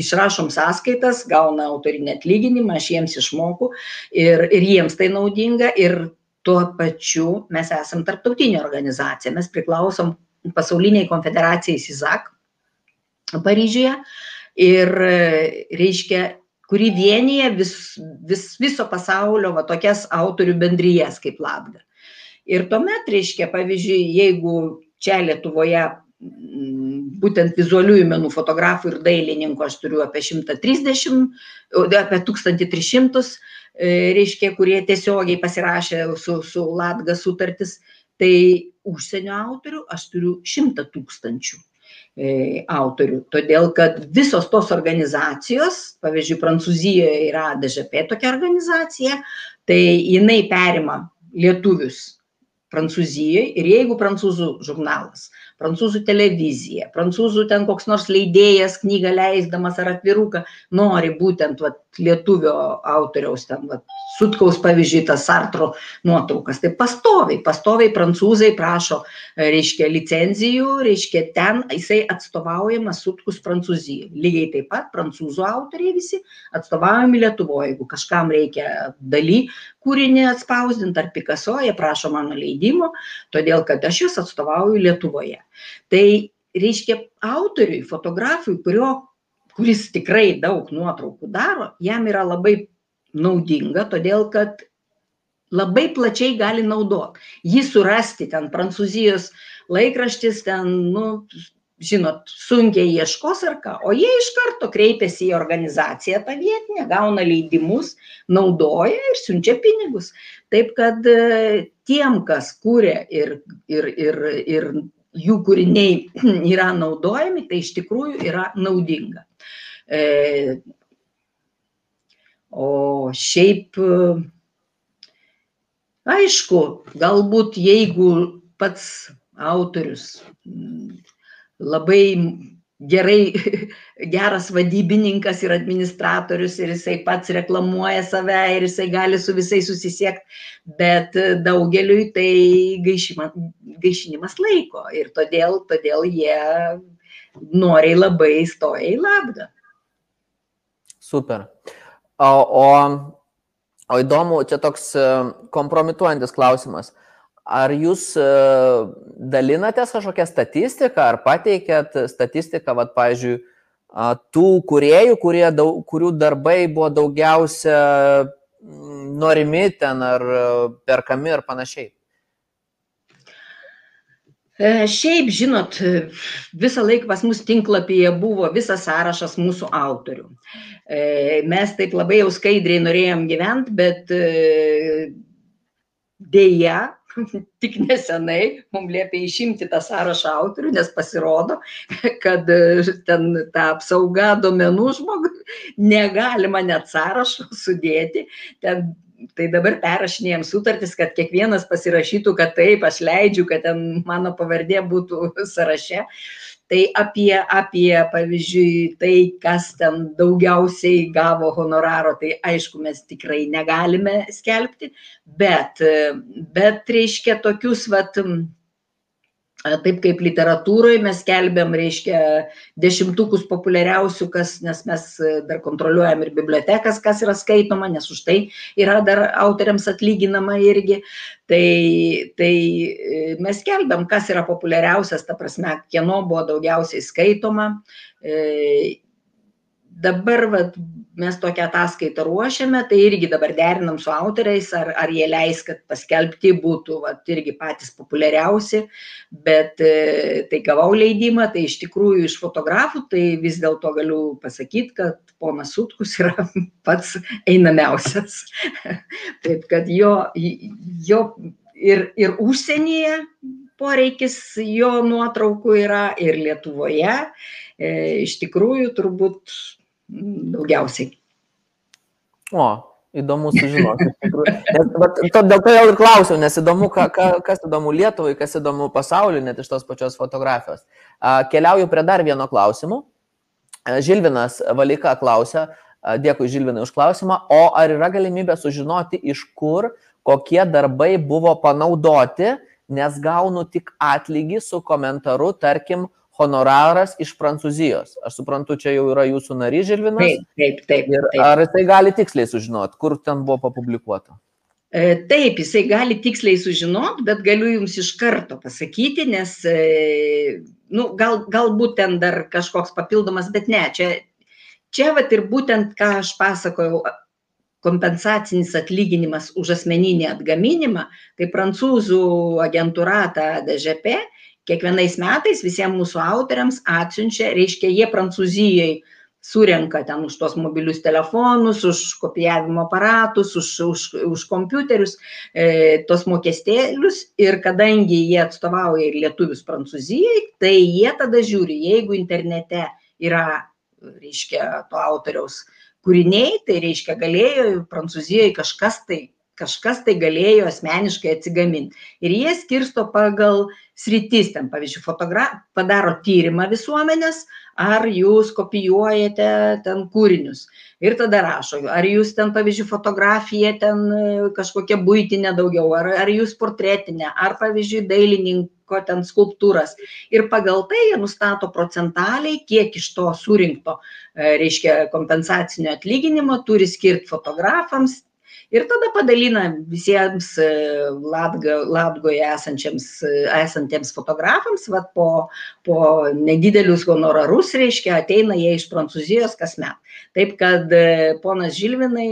išrašom sąskaitas, gauna autorinį atlyginimą, aš jiems išmoku ir, ir jiems tai naudinga ir tuo pačiu mes esam tarptautinė organizacija, mes priklausom pasauliniai konfederacijai SIZAK Paryžiuje ir reiškia, kuri vienyje vis, vis, viso pasaulio va, tokias autorių bendryjas kaip Labda. Ir tuomet, reiškia, pavyzdžiui, jeigu čia Lietuvoje būtent vizualiųjų menų fotografų ir dailininkų aš turiu apie 130, apie 1300, e, reiškia, kurie tiesiogiai pasirašė su, su Latga sutartis, tai užsienio autorių aš turiu 100 tūkstančių e, autorių. Todėl, kad visos tos organizacijos, pavyzdžiui, Prancūzijoje yra DŽP tokia organizacija, tai jinai perima lietuvius Prancūzijoje ir jeigu prancūzų žurnalas prancūzų televizija, prancūzų ten koks nors leidėjas knygą leisdamas ar atviruką nori būtent vat, lietuvio autoriaus, ten, vat, sutkaus pavyzdžiui, tas Sartro nuotraukas. Tai pastoviai, pastoviai prancūzai prašo, reiškia, licenzijų, reiškia, ten jisai atstovaujamas sutkus Prancūzijai. Lygiai taip pat prancūzų autoriai visi atstovaujami Lietuvoje. Jeigu kažkam reikia daly kūrinį atspausdinti ar Picasso, jie prašo mano leidimo, todėl kad aš juos atstovauju Lietuvoje. Tai reiškia autoriui, fotografui, kurio, kuris tikrai daug nuotraukų daro, jam yra labai naudinga, todėl kad labai plačiai gali naudoti. Jį surasti ten prancūzijos laikraštis, ten, nu, žinot, sunkiai ieškos ar ką, o jie iš karto kreipiasi į organizaciją tą vietinę, gauna leidimus, naudoja ir siunčia pinigus. Taip kad tiem, kas kūrė ir, ir, ir, ir jų kūriniai yra naudojami, tai iš tikrųjų yra naudinga. E, o šiaip, aišku, galbūt jeigu pats autorius labai gerai, geras vadybininkas ir administratorius ir jisai pats reklamuoja save ir jisai gali su visais susisiekti, bet daugeliui tai gaišima, gaišinimas laiko ir todėl, todėl jie noriai labai stoja į labdą. Super. O, o, o įdomu, čia toks e, kompromituojantis klausimas. Ar jūs e, dalinatės kažkokią statistiką, ar pateikėt statistiką, vad, pavyzdžiui, tų kuriejų, kurie, daug, kurių darbai buvo daugiausia norimi ten ar e, perkami ir panašiai? E, šiaip, žinot, visą laiką pas mus tinklapyje buvo visas sąrašas mūsų autorių. Mes taip labai jau skaidriai norėjom gyventi, bet dėja, tik nesenai mums liepia išimti tą sąrašą autorių, nes pasirodo, kad e, ten ta apsauga domenų žmogui negalima net sąrašo sudėti. Ten, tai dabar perrašinėjom sutartis, kad kiekvienas pasirašytų, kad taip, aš leidžiu, kad ten mano pavardė būtų sąraše tai apie apie pavyzdžiui tai kas ten daugiausiai gavo honoraro tai aišku mes tikrai negalime skelbti bet bet reiškia tokius vat taip kaip literatūroj mes skelbiam reiškia dešimtukus populiariausių kas nes mes dar kontroliuojam ir bibliotekas kas yra skaitoma nes už tai yra dar autoriams atlyginama irgi. Tai tai mes skelbiam kas yra populiariausias ta prasme kieno buvo daugiausiai skaitoma. E, dabar vat mes tokią ataskaitą ruošiame tai irgi dabar derinam su autoriais ar ar jie leis kad paskelbti būtų vat irgi patys populiariausi bet e, tai gavau leidimą tai iš tikrųjų iš fotografų tai vis dėlto galiu pasakyt kad ponas sutkus yra pats einamiausias. Taip kad jo jo ir ir užsienyje poreikis jo nuotraukų yra ir lietuvoje. E, iš tikrųjų turbūt daugiausiai. O, įdomu sužinoti. Nes, bet, to, dėl to jau ir klausiau, nes įdomu, ka, ka, kas įdomu Lietuvai, kas įdomu pasauliu, net iš tos pačios fotografijos. Keliauju prie dar vieno klausimų. Žilvinas Valika klausia, dėkui Žilvinai už klausimą, o ar yra galimybė sužinoti, iš kur kokie darbai buvo panaudoti, nes gaunu tik atlygį su komentaru, tarkim, honoraras iš Prancūzijos. Aš suprantu, čia jau yra jūsų narys Žilvinas. Taip, taip, taip. Ir taip. ar tai gali tiksliai sužinoti, kur ten buvo papublikuota? E, taip, jisai gali tiksliai sužinoti, bet galiu jums iš karto pasakyti, nes, e, nu, gal, galbūt ten dar kažkoks papildomas, bet ne, čia, čia vat ir būtent, ką aš pasakojau, kompensacinis atlyginimas už asmeninį atgaminimą, tai prancūzų agentūra, ta DŽP, kiekvienais metais visiems mūsų autoriams atsiunčia, reiškia, jie Prancūzijai surenka ten už tos mobilius telefonus, už kopijavimo aparatus, už, už, už kompiuterius, e, tos mokestėlius ir kadangi jie atstovauja ir lietuvius Prancūzijai, tai jie tada žiūri, jeigu internete yra, reiškia, to autoriaus kūriniai, tai reiškia, galėjo Prancūzijoje kažkas tai kažkas tai galėjo asmeniškai atsigaminti. Ir jie skirsto pagal sritis, ten pavyzdžiui, fotogra... padaro tyrimą visuomenės, ar jūs kopijuojate ten kūrinius. Ir tada rašo, ar jūs ten, pavyzdžiui, fotografija ten e, kažkokia būtinė daugiau, ar, ar jūs portretinė, ar, pavyzdžiui, dailininko ten skulptūras. Ir pagal tai jie nustato procentaliai, kiek iš to surinkto, e, reiškia, kompensacinio atlyginimo turi skirti fotografams, ir tada padalina visiems e, Latga, Latgoje esančiams, e, esantiems fotografams, vat, po, po nedidelius honorarus, reiškia, ateina jie iš Prancūzijos kasmet. Taip kad e, ponas Žilvinai,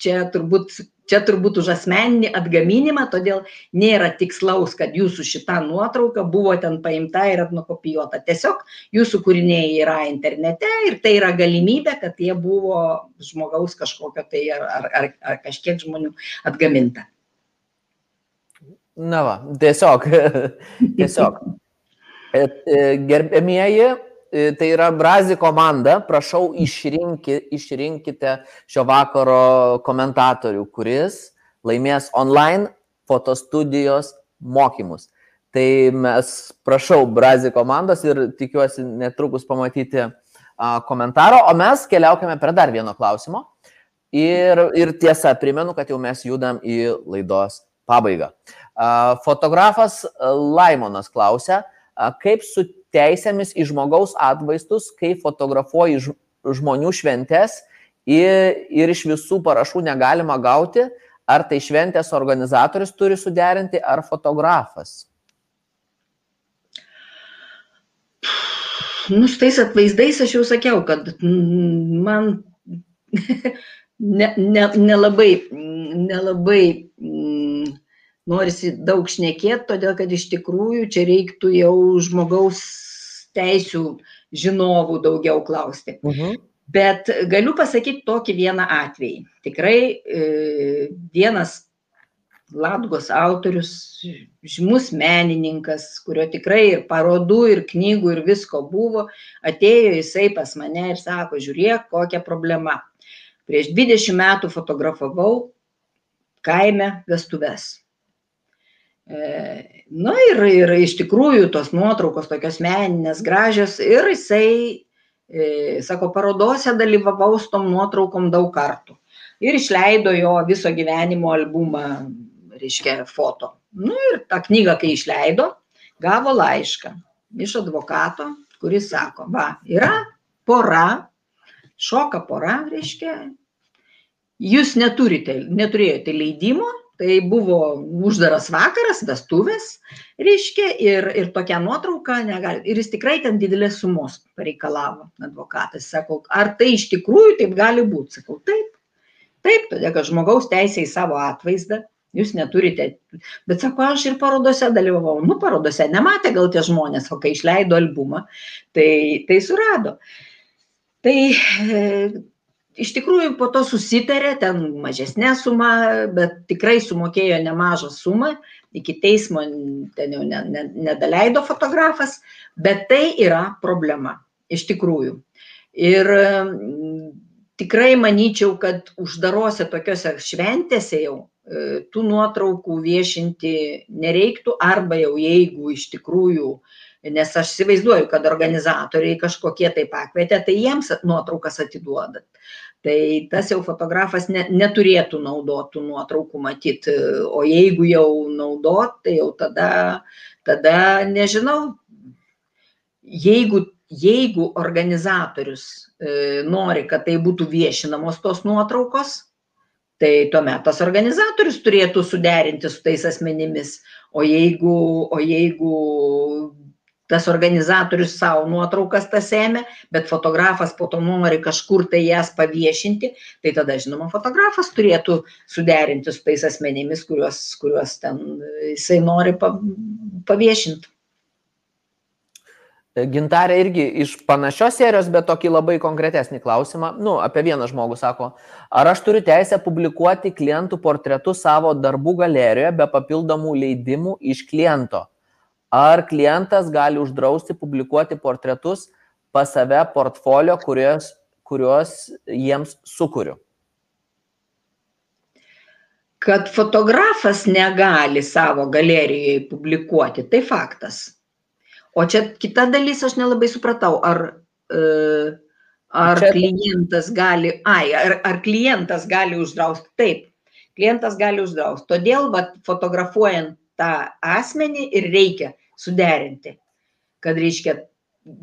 čia turbūt čia turbūt už asmeninį atgaminimą, todėl nėra tikslaus, kad jūsų šita nuotrauka buvo ten paimta ir nukopijuota. Tiesiog jūsų kūriniai yra internete ir tai yra galimybė, kad jie buvo žmogaus kažkokio tai ar, ar, ar, ar kažkiek žmonių atgaminta. Na va, tiesiog, tiesiog. E, gerbėmieji, tai yra Brazi komanda, prašau išrinki, išrinkite šio vakaro komentatorių, kuris laimės online fotostudijos mokymus. Tai mes prašau Brazi komandos ir tikiuosi netrukus pamatyti komentaro, o mes keliaukime prie dar vieno klausimo. Ir, ir tiesa, primenu, kad jau mes judam į laidos pabaigą. Fotografas Laimonas klausia, kaip su teisėmis į žmogaus atvaizdus, kai fotografuoji žmonių šventes ir, ir iš visų parašų negalima gauti, ar tai šventės organizatorius turi suderinti, ar fotografas? Nu, su tais atvaizdais aš jau sakiau, kad man nelabai, ne, ne nelabai norisi daug šnekėti, todėl kad iš tikrųjų čia reiktų jau žmogaus teisių žinovų daugiau klausti. Uh mhm. -huh. Bet galiu pasakyti tokį vieną atvejį. Tikrai e, vienas Latgos autorius, žymus menininkas, kurio tikrai ir parodų, ir knygų, ir visko buvo, atėjo jisai pas mane ir sako, žiūrėk, kokia problema. Prieš 20 metų fotografavau kaime vestuves. Na ir, ir iš tikrųjų tos nuotraukos tokios meninės, gražios ir jisai, e, sako, parodose dalyvavau su tom nuotraukom daug kartų. Ir išleido jo viso gyvenimo albumą, reiškia, foto. Na ir tą knygą, kai išleido, gavo laišką iš advokato, kuris sako, va, yra pora, šoka pora, reiškia, jūs neturite, neturėjote leidimo tai buvo uždaras vakaras, vestuvės, reiškia, ir, ir tokia nuotrauka negali. Ir jis tikrai ten didelės sumos pareikalavo, advokatas. Sakau, ar tai iš tikrųjų taip gali būti? Sakau, taip. Taip, todėl kad žmogaus teisė į savo atvaizdą, jūs neturite. Bet sako, aš ir parodose dalyvavau. Nu, parodose nematė gal tie žmonės, o kai išleido albumą, tai, tai surado. Tai iš tikrųjų po to susitarė, ten mažesnė suma, bet tikrai sumokėjo nemažą sumą, iki teismo ten jau ne, ne, nedaleido fotografas, bet tai yra problema, iš tikrųjų. Ir mm, tikrai manyčiau, kad uždarose tokiuose šventėse jau e, tų nuotraukų viešinti nereiktų arba jau jeigu iš tikrųjų nes aš įsivaizduoju, kad organizatoriai kažkokie tai pakvietė, tai jiems nuotraukas atiduodat. Tai tas jau fotografas ne, neturėtų naudotų nuotraukų matyti, o jeigu jau naudot, tai jau tada, tada nežinau, jeigu, jeigu organizatorius e, nori, kad tai būtų viešinamos tos nuotraukos, tai tuomet tas organizatorius turėtų suderinti su tais asmenimis. O jeigu, o jeigu tas organizatorius savo nuotraukas tas ėmė, bet fotografas po to nori kažkur tai jas paviešinti, tai tada, žinoma, fotografas turėtų suderinti su tais asmenimis, kuriuos, kuriuos ten jisai nori paviešinti. Gintarė irgi iš panašios serijos, bet tokį labai konkretesnį klausimą. Nu, apie vieną žmogų sako, ar aš turiu teisę publikuoti klientų portretus savo darbų galerijoje be papildomų leidimų iš kliento? Ar klientas gali uždrausti publikuoti portretus pas save portfolio, kurios, kuriuos jiems sukūriu? Kad fotografas negali savo galerijoje publikuoti, tai faktas. O čia kita dalis aš nelabai supratau, ar, e, ar čia... klientas gali, ai, ar, ar klientas gali uždrausti. Taip, klientas gali uždrausti. Todėl, va, fotografuojant tą asmenį ir reikia suderinti. Kad reiškia,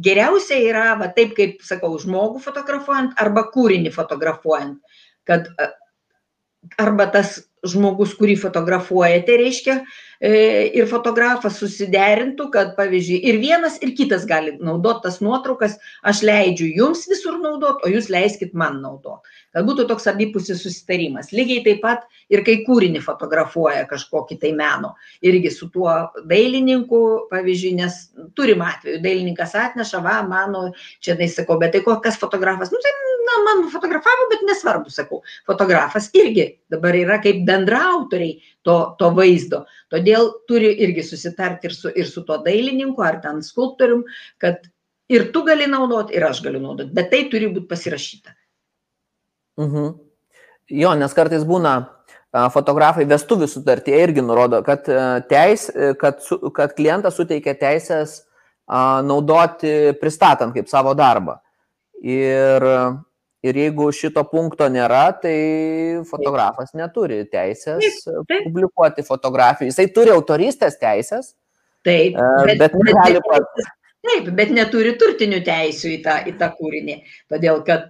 geriausia yra, va taip kaip sakau, žmogų fotografuojant arba kūrinį fotografuojant, kad arba tas žmogus, kurį fotografuojate, reiškia, e, ir fotografas susiderintų, kad pavyzdžiui, ir vienas, ir kitas gali naudoti tas nuotraukas, aš leidžiu jums visur naudoti, o jūs leiskit man naudoti. Kad būtų toks abipusis susitarimas. Lygiai taip pat ir kai kūrinį fotografuoja kažkokį tai meno. Irgi su tuo dailininku, pavyzdžiui, nes turim atveju, dailininkas atneša, va, mano, čia tai sakau, bet tai kokias fotografas, nu tai na, man fotografavo, bet nesvarbu, sakau, fotografas irgi dabar yra kaip bendraautoriai to, to vaizdo. Todėl turi irgi susitarti ir su, ir su tuo dailininku ar ten skulptorium, kad ir tu gali naudoti, ir aš galiu naudoti, bet tai turi būti pasirašyta. Mhm. Jo, nes kartais būna fotografai vestuvių sutartyje irgi nurodo, kad, teis, kad, kad klientas suteikia teisės naudoti pristatant kaip savo darbą. Ir Ir jeigu šito punkto nėra, tai fotografas neturi teisės taip, publikuoti fotografijų. Jisai turi autoristės teisės. Taip, bet, bet negali pats. Taip, bet neturi turtinių teisių į tą, į tą kūrinį. Todėl kad,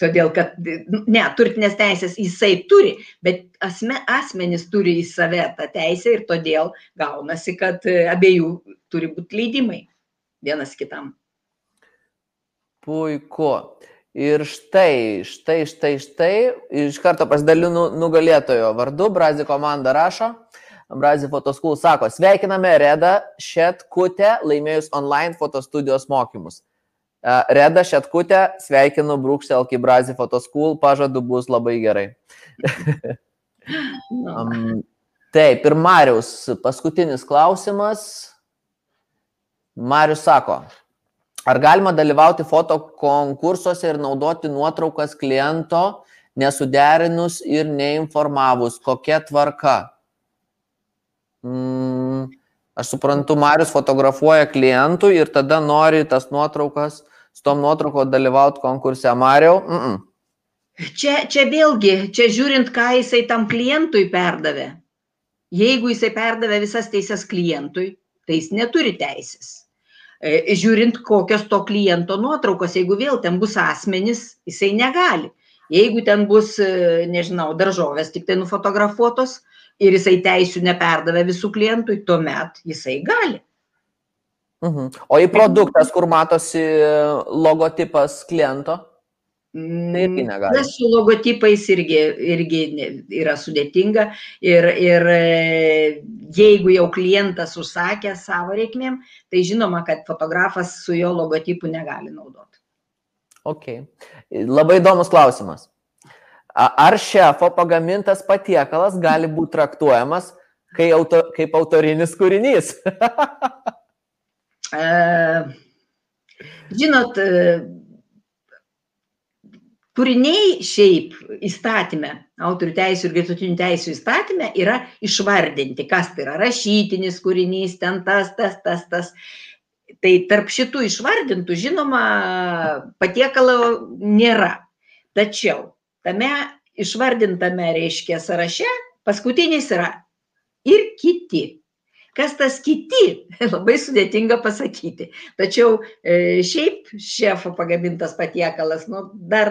todėl, kad, ne, turtinės teisės jisai turi, bet asme, asmenys turi į save tą teisę ir todėl gaunasi, kad abiejų turi būti leidimai vienas kitam. Puiku. Ir štai, štai, štai, štai, iš karto pasidalinu nugalėtojo vardu, Brazi komanda rašo, Brazi Fotoskul sako, sveikiname Reda Šetkutę laimėjus online fotostudijos mokymus. Reda Šetkutę, sveikinu Brūkštelkį Brazi Fotoskul, pažadu bus labai gerai. um, taip, ir Marius, paskutinis klausimas. Marius sako, Ar galima dalyvauti foto konkursuose ir naudoti nuotraukas kliento nesuderinus ir neinformavus? Kokia tvarka? Mm, aš suprantu, Marius fotografuoja klientų ir tada nori tas nuotraukas, su tom nuotrauko dalyvauti konkurse. Mariau? Mm -mm. Čia, čia vėlgi, čia žiūrint, ką jisai tam klientui perdavė. Jeigu jisai perdavė visas teisės klientui, tai jis neturi teisės E, žiūrint, kokios to kliento nuotraukos, jeigu vėl ten bus asmenys, jisai negali. Jeigu ten bus, e, nežinau, daržovės tik tai nufotografuotos ir jisai teisų neperdavė visų klientui, tuomet jisai gali. Mhm. O į produktas, kur matosi logotipas kliento? Tai irgi negali. Nes su logotipais irgi, irgi yra sudėtinga ir, ir e, jeigu jau klientas užsakė savo reikmėm, tai žinoma, kad fotografas su jo logotipu negali naudoti. Ok. Labai įdomus klausimas. Ar šefo pagamintas patiekalas gali būti traktuojamas kaip, auto, kaip autorinis kūrinys? uh, žinot, uh, kūriniai šiaip įstatyme, autorių teisų ir gretutinių teisų įstatyme yra išvardinti, kas tai yra rašytinis kūrinys, ten tas, tas, tas, tas. Tai tarp šitų išvardintų, žinoma, patiekalo nėra. Tačiau tame išvardintame reiškia sąraše paskutinis yra ir kiti. Kas tas kiti, labai sudėtinga pasakyti. Tačiau e, šiaip šefo pagamintas patiekalas, nu, dar,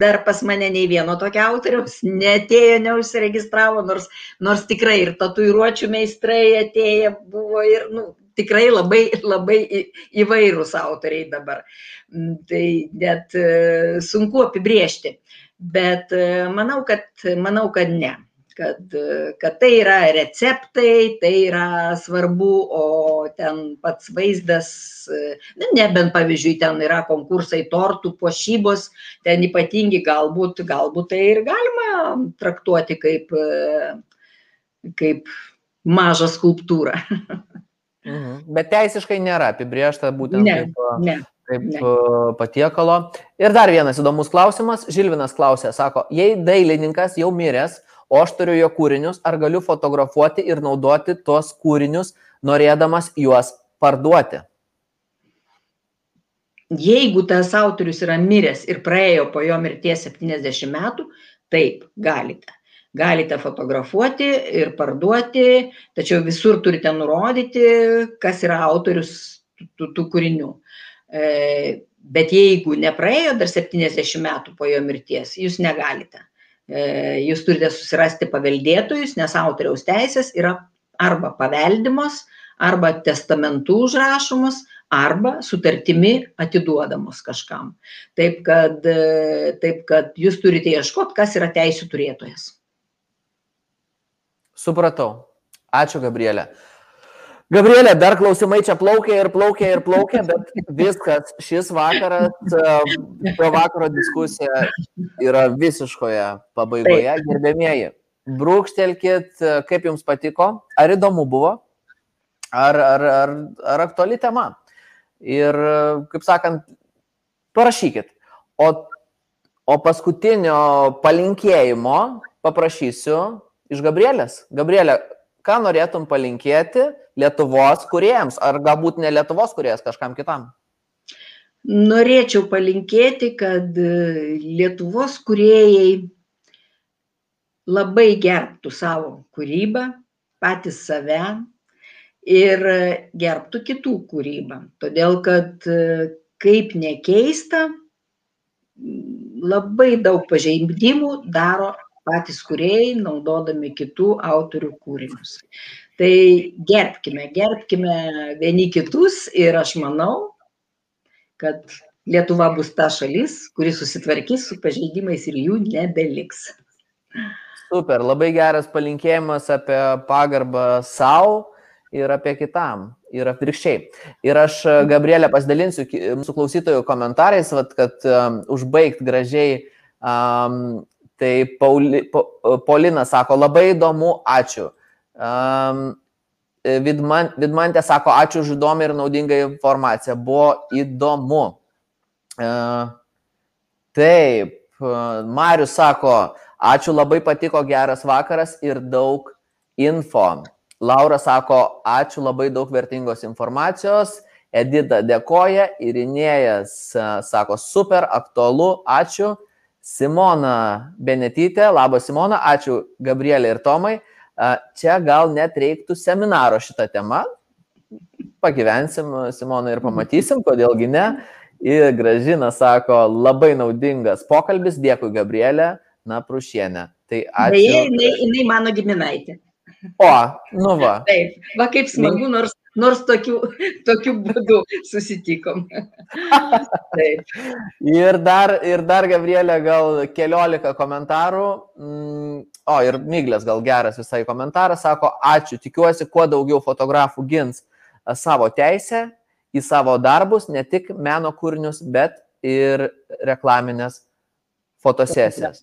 dar pas mane nei vieno tokio autoriaus netėjo, neužsiregistravo, nors, nors tikrai ir tatuiruočių meistrai atėję buvo ir nu, tikrai labai, labai įvairūs autoriai dabar. Mm, tai net e, sunku apibriežti. Bet e, manau, kad, manau, kad ne kad, kad tai yra receptai, tai yra svarbu, o ten pats vaizdas, na, nebent pavyzdžiui, ten yra konkursai tortų, puošybos, ten ypatingi galbūt, galbūt tai ir galima traktuoti kaip, kaip mažą skulptūrą. Mhm. Bet teisiškai nėra apibriešta būtent ne, kaip, ne, kaip ne. patiekalo. Ir dar vienas įdomus klausimas. Žilvinas klausė, sako, jei dailininkas jau miręs, o aš turiu jo kūrinius, ar galiu fotografuoti ir naudoti tuos kūrinius, norėdamas juos parduoti. Jeigu tas autorius yra miręs ir praėjo po jo mirties 70 metų, taip, galite. Galite fotografuoti ir parduoti, tačiau visur turite nurodyti, kas yra autorius tų, tų kūrinių. E, bet jeigu nepraėjo dar 70 metų po jo mirties, jūs negalite. E, jūs turite susirasti paveldėtojus, nes autoriaus teisės yra arba paveldimos, arba testamentų užrašomos, arba sutartimi atiduodamos kažkam. Taip kad, e, taip kad jūs turite ieškoti, kas yra teisų turėtojas. Supratau. Ačiū, Gabrielė. Gabrielė, dar klausimai čia plaukia ir plaukia ir plaukia, bet viskas, šis vakaras, šio vakaro diskusija yra visiškoje pabaigoje. Gerbėmieji, brūkštelkit, kaip jums patiko, ar įdomu buvo, ar, ar, ar, ar aktuali tema. Ir, kaip sakant, parašykit. O, o paskutinio palinkėjimo paprašysiu iš Gabrielės. Gabrielė, ką norėtum palinkėti Lietuvos kuriejams, ar galbūt ne Lietuvos kuriejas kažkam kitam? Norėčiau palinkėti, kad Lietuvos kuriejai labai gerbtų savo kūrybą, patys save ir gerbtų kitų kūrybą. Todėl, kad kaip nekeista, labai daug pažeidimų daro patys kuriejai, naudodami kitų autorių kūrinius. Tai gerbkime, gerbkime vieni kitus ir aš manau, kad Lietuva bus ta šalis, kuri susitvarkys su pažeidimais ir jų nebeliks. Super, labai geras palinkėjimas apie pagarbą savo ir apie kitam. Ir atvirkščiai. Ir aš, Gabrielė, pasidalinsiu mūsų klausytojų komentarais, vat, kad um, užbaigt gražiai. Um, tai Pauli, pa, Paulina sako, labai įdomu, ačiū. Um, Vidman, Vidmantė sako, ačiū už įdomią ir naudingą informaciją. Buvo įdomu. Uh, taip, Marius sako, ačiū labai patiko geras vakaras ir daug info. Laura sako, ačiū labai daug vertingos informacijos. Edita dėkoja, Irinėjas sako, super, aktualu, ačiū. Simona Benetytė, labas Simona, ačiū Gabrielė ir Tomai. Čia gal net reiktų seminaro šitą temą. Pagyvensim, Simonai, ir pamatysim, kodėlgi ne. Ir Gražina sako, labai naudingas pokalbis, dėkui Gabrielė, na, Prušienė. Tai ačiū. Beje, jinai, jinai mano giminaitė. O, nu va. Taip, va kaip smagu, nors, nors tokiu, tokiu būdu susitikom. Ir dar, ir dar, Gabrielė, gal keliolika komentarų. Mm, o, ir Miglės gal geras visai komentaras, sako, ačiū, tikiuosi, kuo daugiau fotografų gins savo teisę į savo darbus, ne tik meno kūrinius, bet ir reklaminės fotosesijas.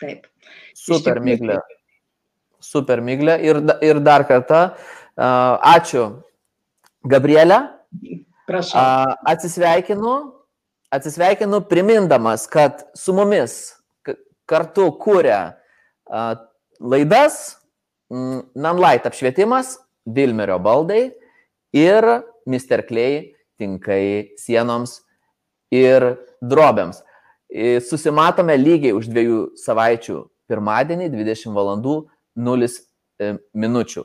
Taip. Super, Miglė. Super, Miglė. Ir, ir dar kartą, uh, ačiū, Gabrielė. Prašau. Uh, atsisveikinu, atsisveikinu primindamas, kad su mumis kartu kūrė laidas Nanlight apšvietimas, Vilmerio baldai ir Mr. Clay tinkai sienoms ir drobėms. Susimatome lygiai už dviejų savaičių pirmadienį 20 val. 0 minučių.